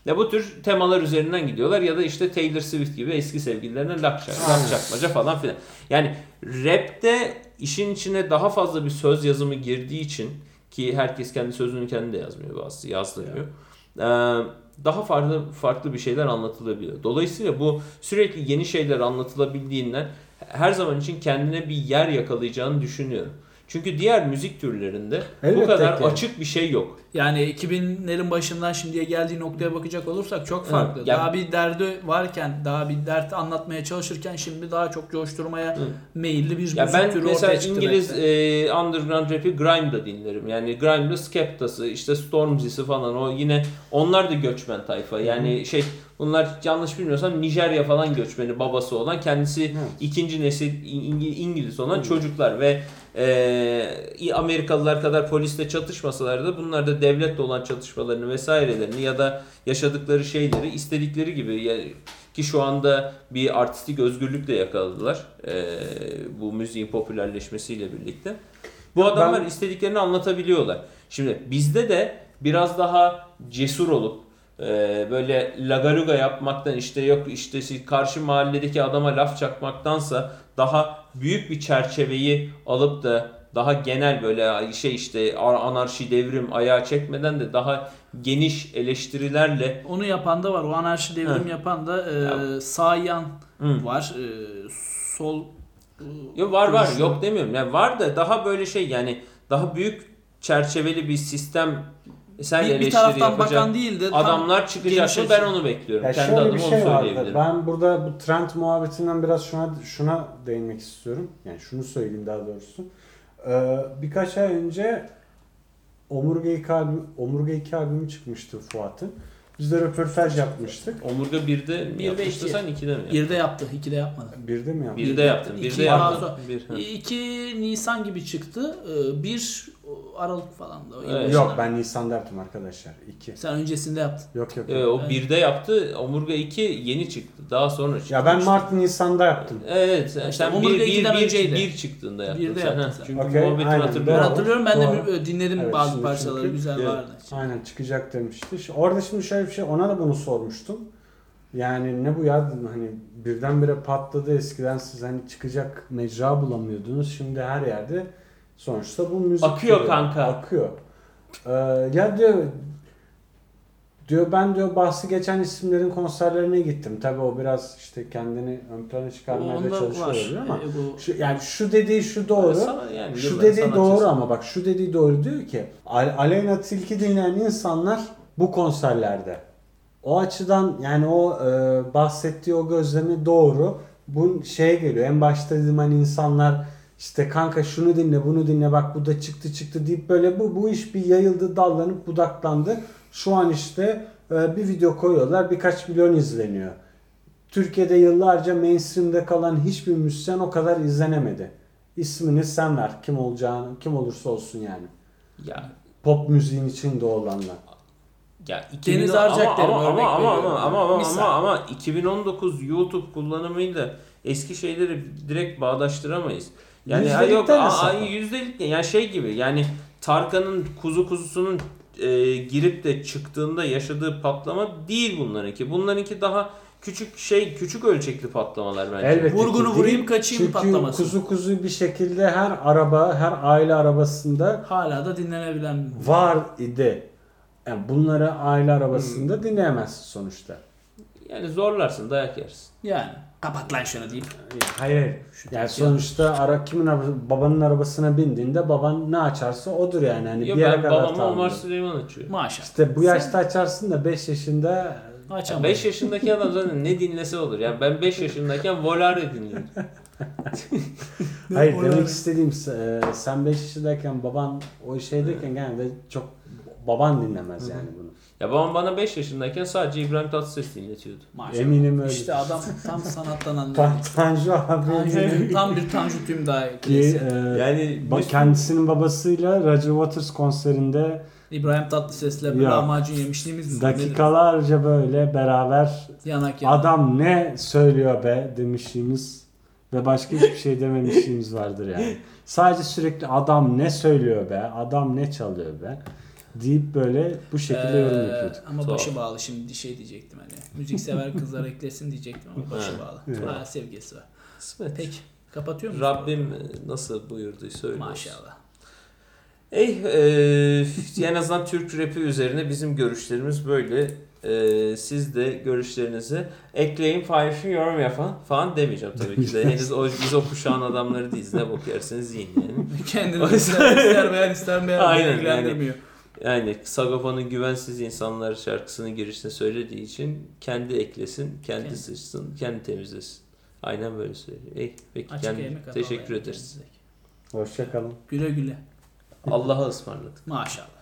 Ya bu tür temalar üzerinden gidiyorlar ya da işte Taylor Swift gibi eski sevgililerine laf, laf çakmaca falan filan. Yani rapte işin içine daha fazla bir söz yazımı girdiği için ki herkes kendi sözünü kendi de yazmıyor bazısı yazdırıyor. Ee, daha farklı farklı bir şeyler anlatılabiliyor. Dolayısıyla bu sürekli yeni şeyler anlatılabildiğinden her zaman için kendine bir yer yakalayacağını düşünüyorum. Çünkü diğer müzik türlerinde bu Elbette kadar ki. açık bir şey yok. Yani 2000'lerin başından şimdiye geldiği noktaya bakacak olursak çok Evet, farklı. ya- Daha bir derdi varken, daha bir dert anlatmaya çalışırken şimdi daha çok coşturmaya Hı. meyilli bir Ya müzik ben türü mesela ortaya çıktı. İngiliz rapte. e, underground rap'i Grime'da dinlerim. Yani Grime'da Skepta'sı, işte Stormzy'si falan o yine onlar da göçmen tayfa. Yani şey bunlar yanlış bilmiyorsam Nijerya falan göçmeni babası olan kendisi Evet. ikinci nesil İng- İngiliz olan çocuklar ve e, Amerikalılar kadar polisle çatışmasalar da bunlar da devletle olan çatışmalarını vesairelerini ya da yaşadıkları şeyleri istedikleri gibi yani ki şu anda bir artistik özgürlük de yakaladılar e, bu müziğin popülerleşmesiyle birlikte. Bu Ben- adamlar istediklerini anlatabiliyorlar. Şimdi bizde de biraz daha cesur olup e, böyle lagaluga yapmaktan işte yok işte karşı mahalledeki adama laf çakmaktansa daha büyük bir çerçeveyi alıp da daha genel böyle şey işte anarşi devrim ayağa çekmeden de daha geniş eleştirilerle Onu yapan da var. O anarşi devrim Hı. yapan da e, Ya- sağ yan Hı. var. E, sol Yok var var yok demiyorum. Yani var da daha böyle şey yani daha büyük çerçeveli bir sistem sen bir, bir taraftan yapacak bakan değil de adamlar çıkacak mı ben onu bekliyorum. Ya Kendi adıma bir onu şey vardı. söyleyebilirim. Ben burada bu trend muhabbetinden biraz şuna şuna değinmek istiyorum. Yani şunu söyleyeyim daha doğrusu. Ee, birkaç ay önce Omurga 2 albüm, Omurga 2 albümü çıkmıştı Fuat'ın. Biz de röportaj yapmıştık. Omurga 1'de mi yapmıştı iki. sen 2'de mi? Birde yaptı, ikide yapmadı. Birde mi yaptık? 1'de yaptın. İki 1'de daha yaptın. sonra. Bir, ha. 2 Nisan gibi çıktı. E, 1 Aralık falan da. o Evet. Yok ben Nisan'da yaptım arkadaşlar. 2. Sen öncesinde yaptın. Yok yok. Ee, yok. o 1'de yaptı. Omurga 2 yeni çıktı. Daha sonra çıktı. Ya ben Mart Nisan'da yaptım. Evet sen, İşte sen Omurga 1 ikiden 1 önceydi. 1 çıktığında yaptın Birde sen. yaptın ha. sen. Çünkü Okey, muhabbetini aynen, Ben hatırlıyorum. Doğru, hatırlıyorum ben doğru. de dinledim Evet, bazı parçaları çünkü- güzel Evet. vardı. Aynen çıkacak demişti. Orada şimdi şöyle bir şey ona da bunu sormuştum. Yani ne bu ya hani birdenbire patladı eskiden siz hani çıkacak mecra bulamıyordunuz. Şimdi her yerde sonuçta bu müzik. Akıyor türü. kanka. Akıyor. Ee, ya diyor diyor ben diyor bahsi geçen isimlerin konserlerine gittim. Tabii o biraz işte kendini ön plana çıkarmaya da çalışıyor olabilir ama E, bu şu, yani şu dediği şu doğru. Sana- yani Şu dediği sanatçısı. doğru ama bak şu dediği doğru diyor ki Al- Aleyna Tilki dinleyen insanlar bu konserlerde. O açıdan yani o e, bahsettiği o gözlemi doğru. Bu şeye geliyor. En başta dedim hani insanlar işte kanka şunu dinle bunu dinle bak bu da çıktı çıktı deyip böyle bu bu iş bir yayıldı dallanıp budaklandı. Şu an işte e, bir video koyuyorlar birkaç milyon izleniyor. Türkiye'de yıllarca mainstream'de kalan hiçbir müzisyen o kadar izlenemedi. İsmini sen ver. Kim olacağını, kim olursa olsun yani. Ya Pop müziğin içinde olanlar. Ya Deniz 2000 Arcak ama, ama, örnek ama, ama, ama, ama, Misal. ama, ama 2019 YouTube kullanımıyla eski şeyleri direkt bağdaştıramayız. Yani ha yok yüzdelik ne? Yani şey gibi yani Tarkan'ın kuzu kuzusunun e, girip de çıktığında yaşadığı patlama değil bunlarınki. Bunlarınki daha küçük şey küçük ölçekli patlamalar bence. Elbette Vurgunu ki vurayım, kaçayım Çünkü patlaması. kuzu kuzu bir şekilde her araba, her aile arabasında Hala da dinlenebilen var idi. Yani bunları aile arabasında Hmm. dinleyemezsin sonuçta. Yani zorlarsın dayak yersin. yani. Kapat lan şunu deyip. Hayır. Yani sonuçta ara kimin arabası, babanın arabasına bindiğinde baban ne açarsa odur yani. Hani Ya bir yere kadar tahammül. Omar Süleyman açıyor. Maşallah. İşte bu yaşta açarsın da 5 yaşında Açamam. 5 yaşındaki adam zaten ne dinlese olur. Yani ben 5 yaşındayken Volare dinliyorum. *laughs* Hayır Volare. demek istediğim e, sen 5 yaşındayken baban o şeydeyken genelde çok baban dinlemez yani bunu. Ya babam bana 5 yaşındayken sadece İbrahim Tatlıses dinletiyordu. Maşallah. Eminim öyle. İşte adam tam sanattan *laughs* anlıyor. Tan Tanju abi Tanju, tam bir Tanju Tümday ki klasiği. e, Yani ba- Müslüm- kendisinin babasıyla Roger Waters konserinde İbrahim Tatlıses'le bir Ya. lahmacun yemişliğimiz mi? Nedir? dakikalarca böyle beraber Yanak yana. adam ne söylüyor be demişliğimiz ve başka hiçbir şey dememişliğimiz vardır yani. *laughs* Sadece sürekli adam ne söylüyor be, adam ne çalıyor be deyip böyle bu şekilde yorum Ee, yapıyorduk. Ama Tuhaf. başı bağlı şimdi şey diyecektim hani. Müzik sever kızlar eklesin diyecektim ama başı Evet. bağlı. Evet. Sevgisi var. Kısmet. Peki. Kapatıyor musun? Rabbim nasıl buyurduysa öyle. Maşallah. Ey, e, *laughs* en azından Türk rapi üzerine bizim görüşlerimiz böyle. E, siz de görüşlerinizi ekleyin, paylaşın, yorum yapın falan demeyeceğim tabii ki de. Henüz o, biz o kuşağın adamları değiliz. Ne bok yerseniz yiyin yani. *laughs* Kendini ister, ister beğen ister beğen *laughs* Aynen, ilgilendirmiyor. Yani Sagopa'nın Güvensiz İnsanlar şarkısının girişinde söylediği için kendi eklesin, kendi Kendi. sıçsın, kendi temizlesin. Aynen böyle söylüyor. Ey, peki Açık kendi, teşekkür ederiz. Hoşçakalın. Güle güle. Allah'a ısmarladık. Maşallah.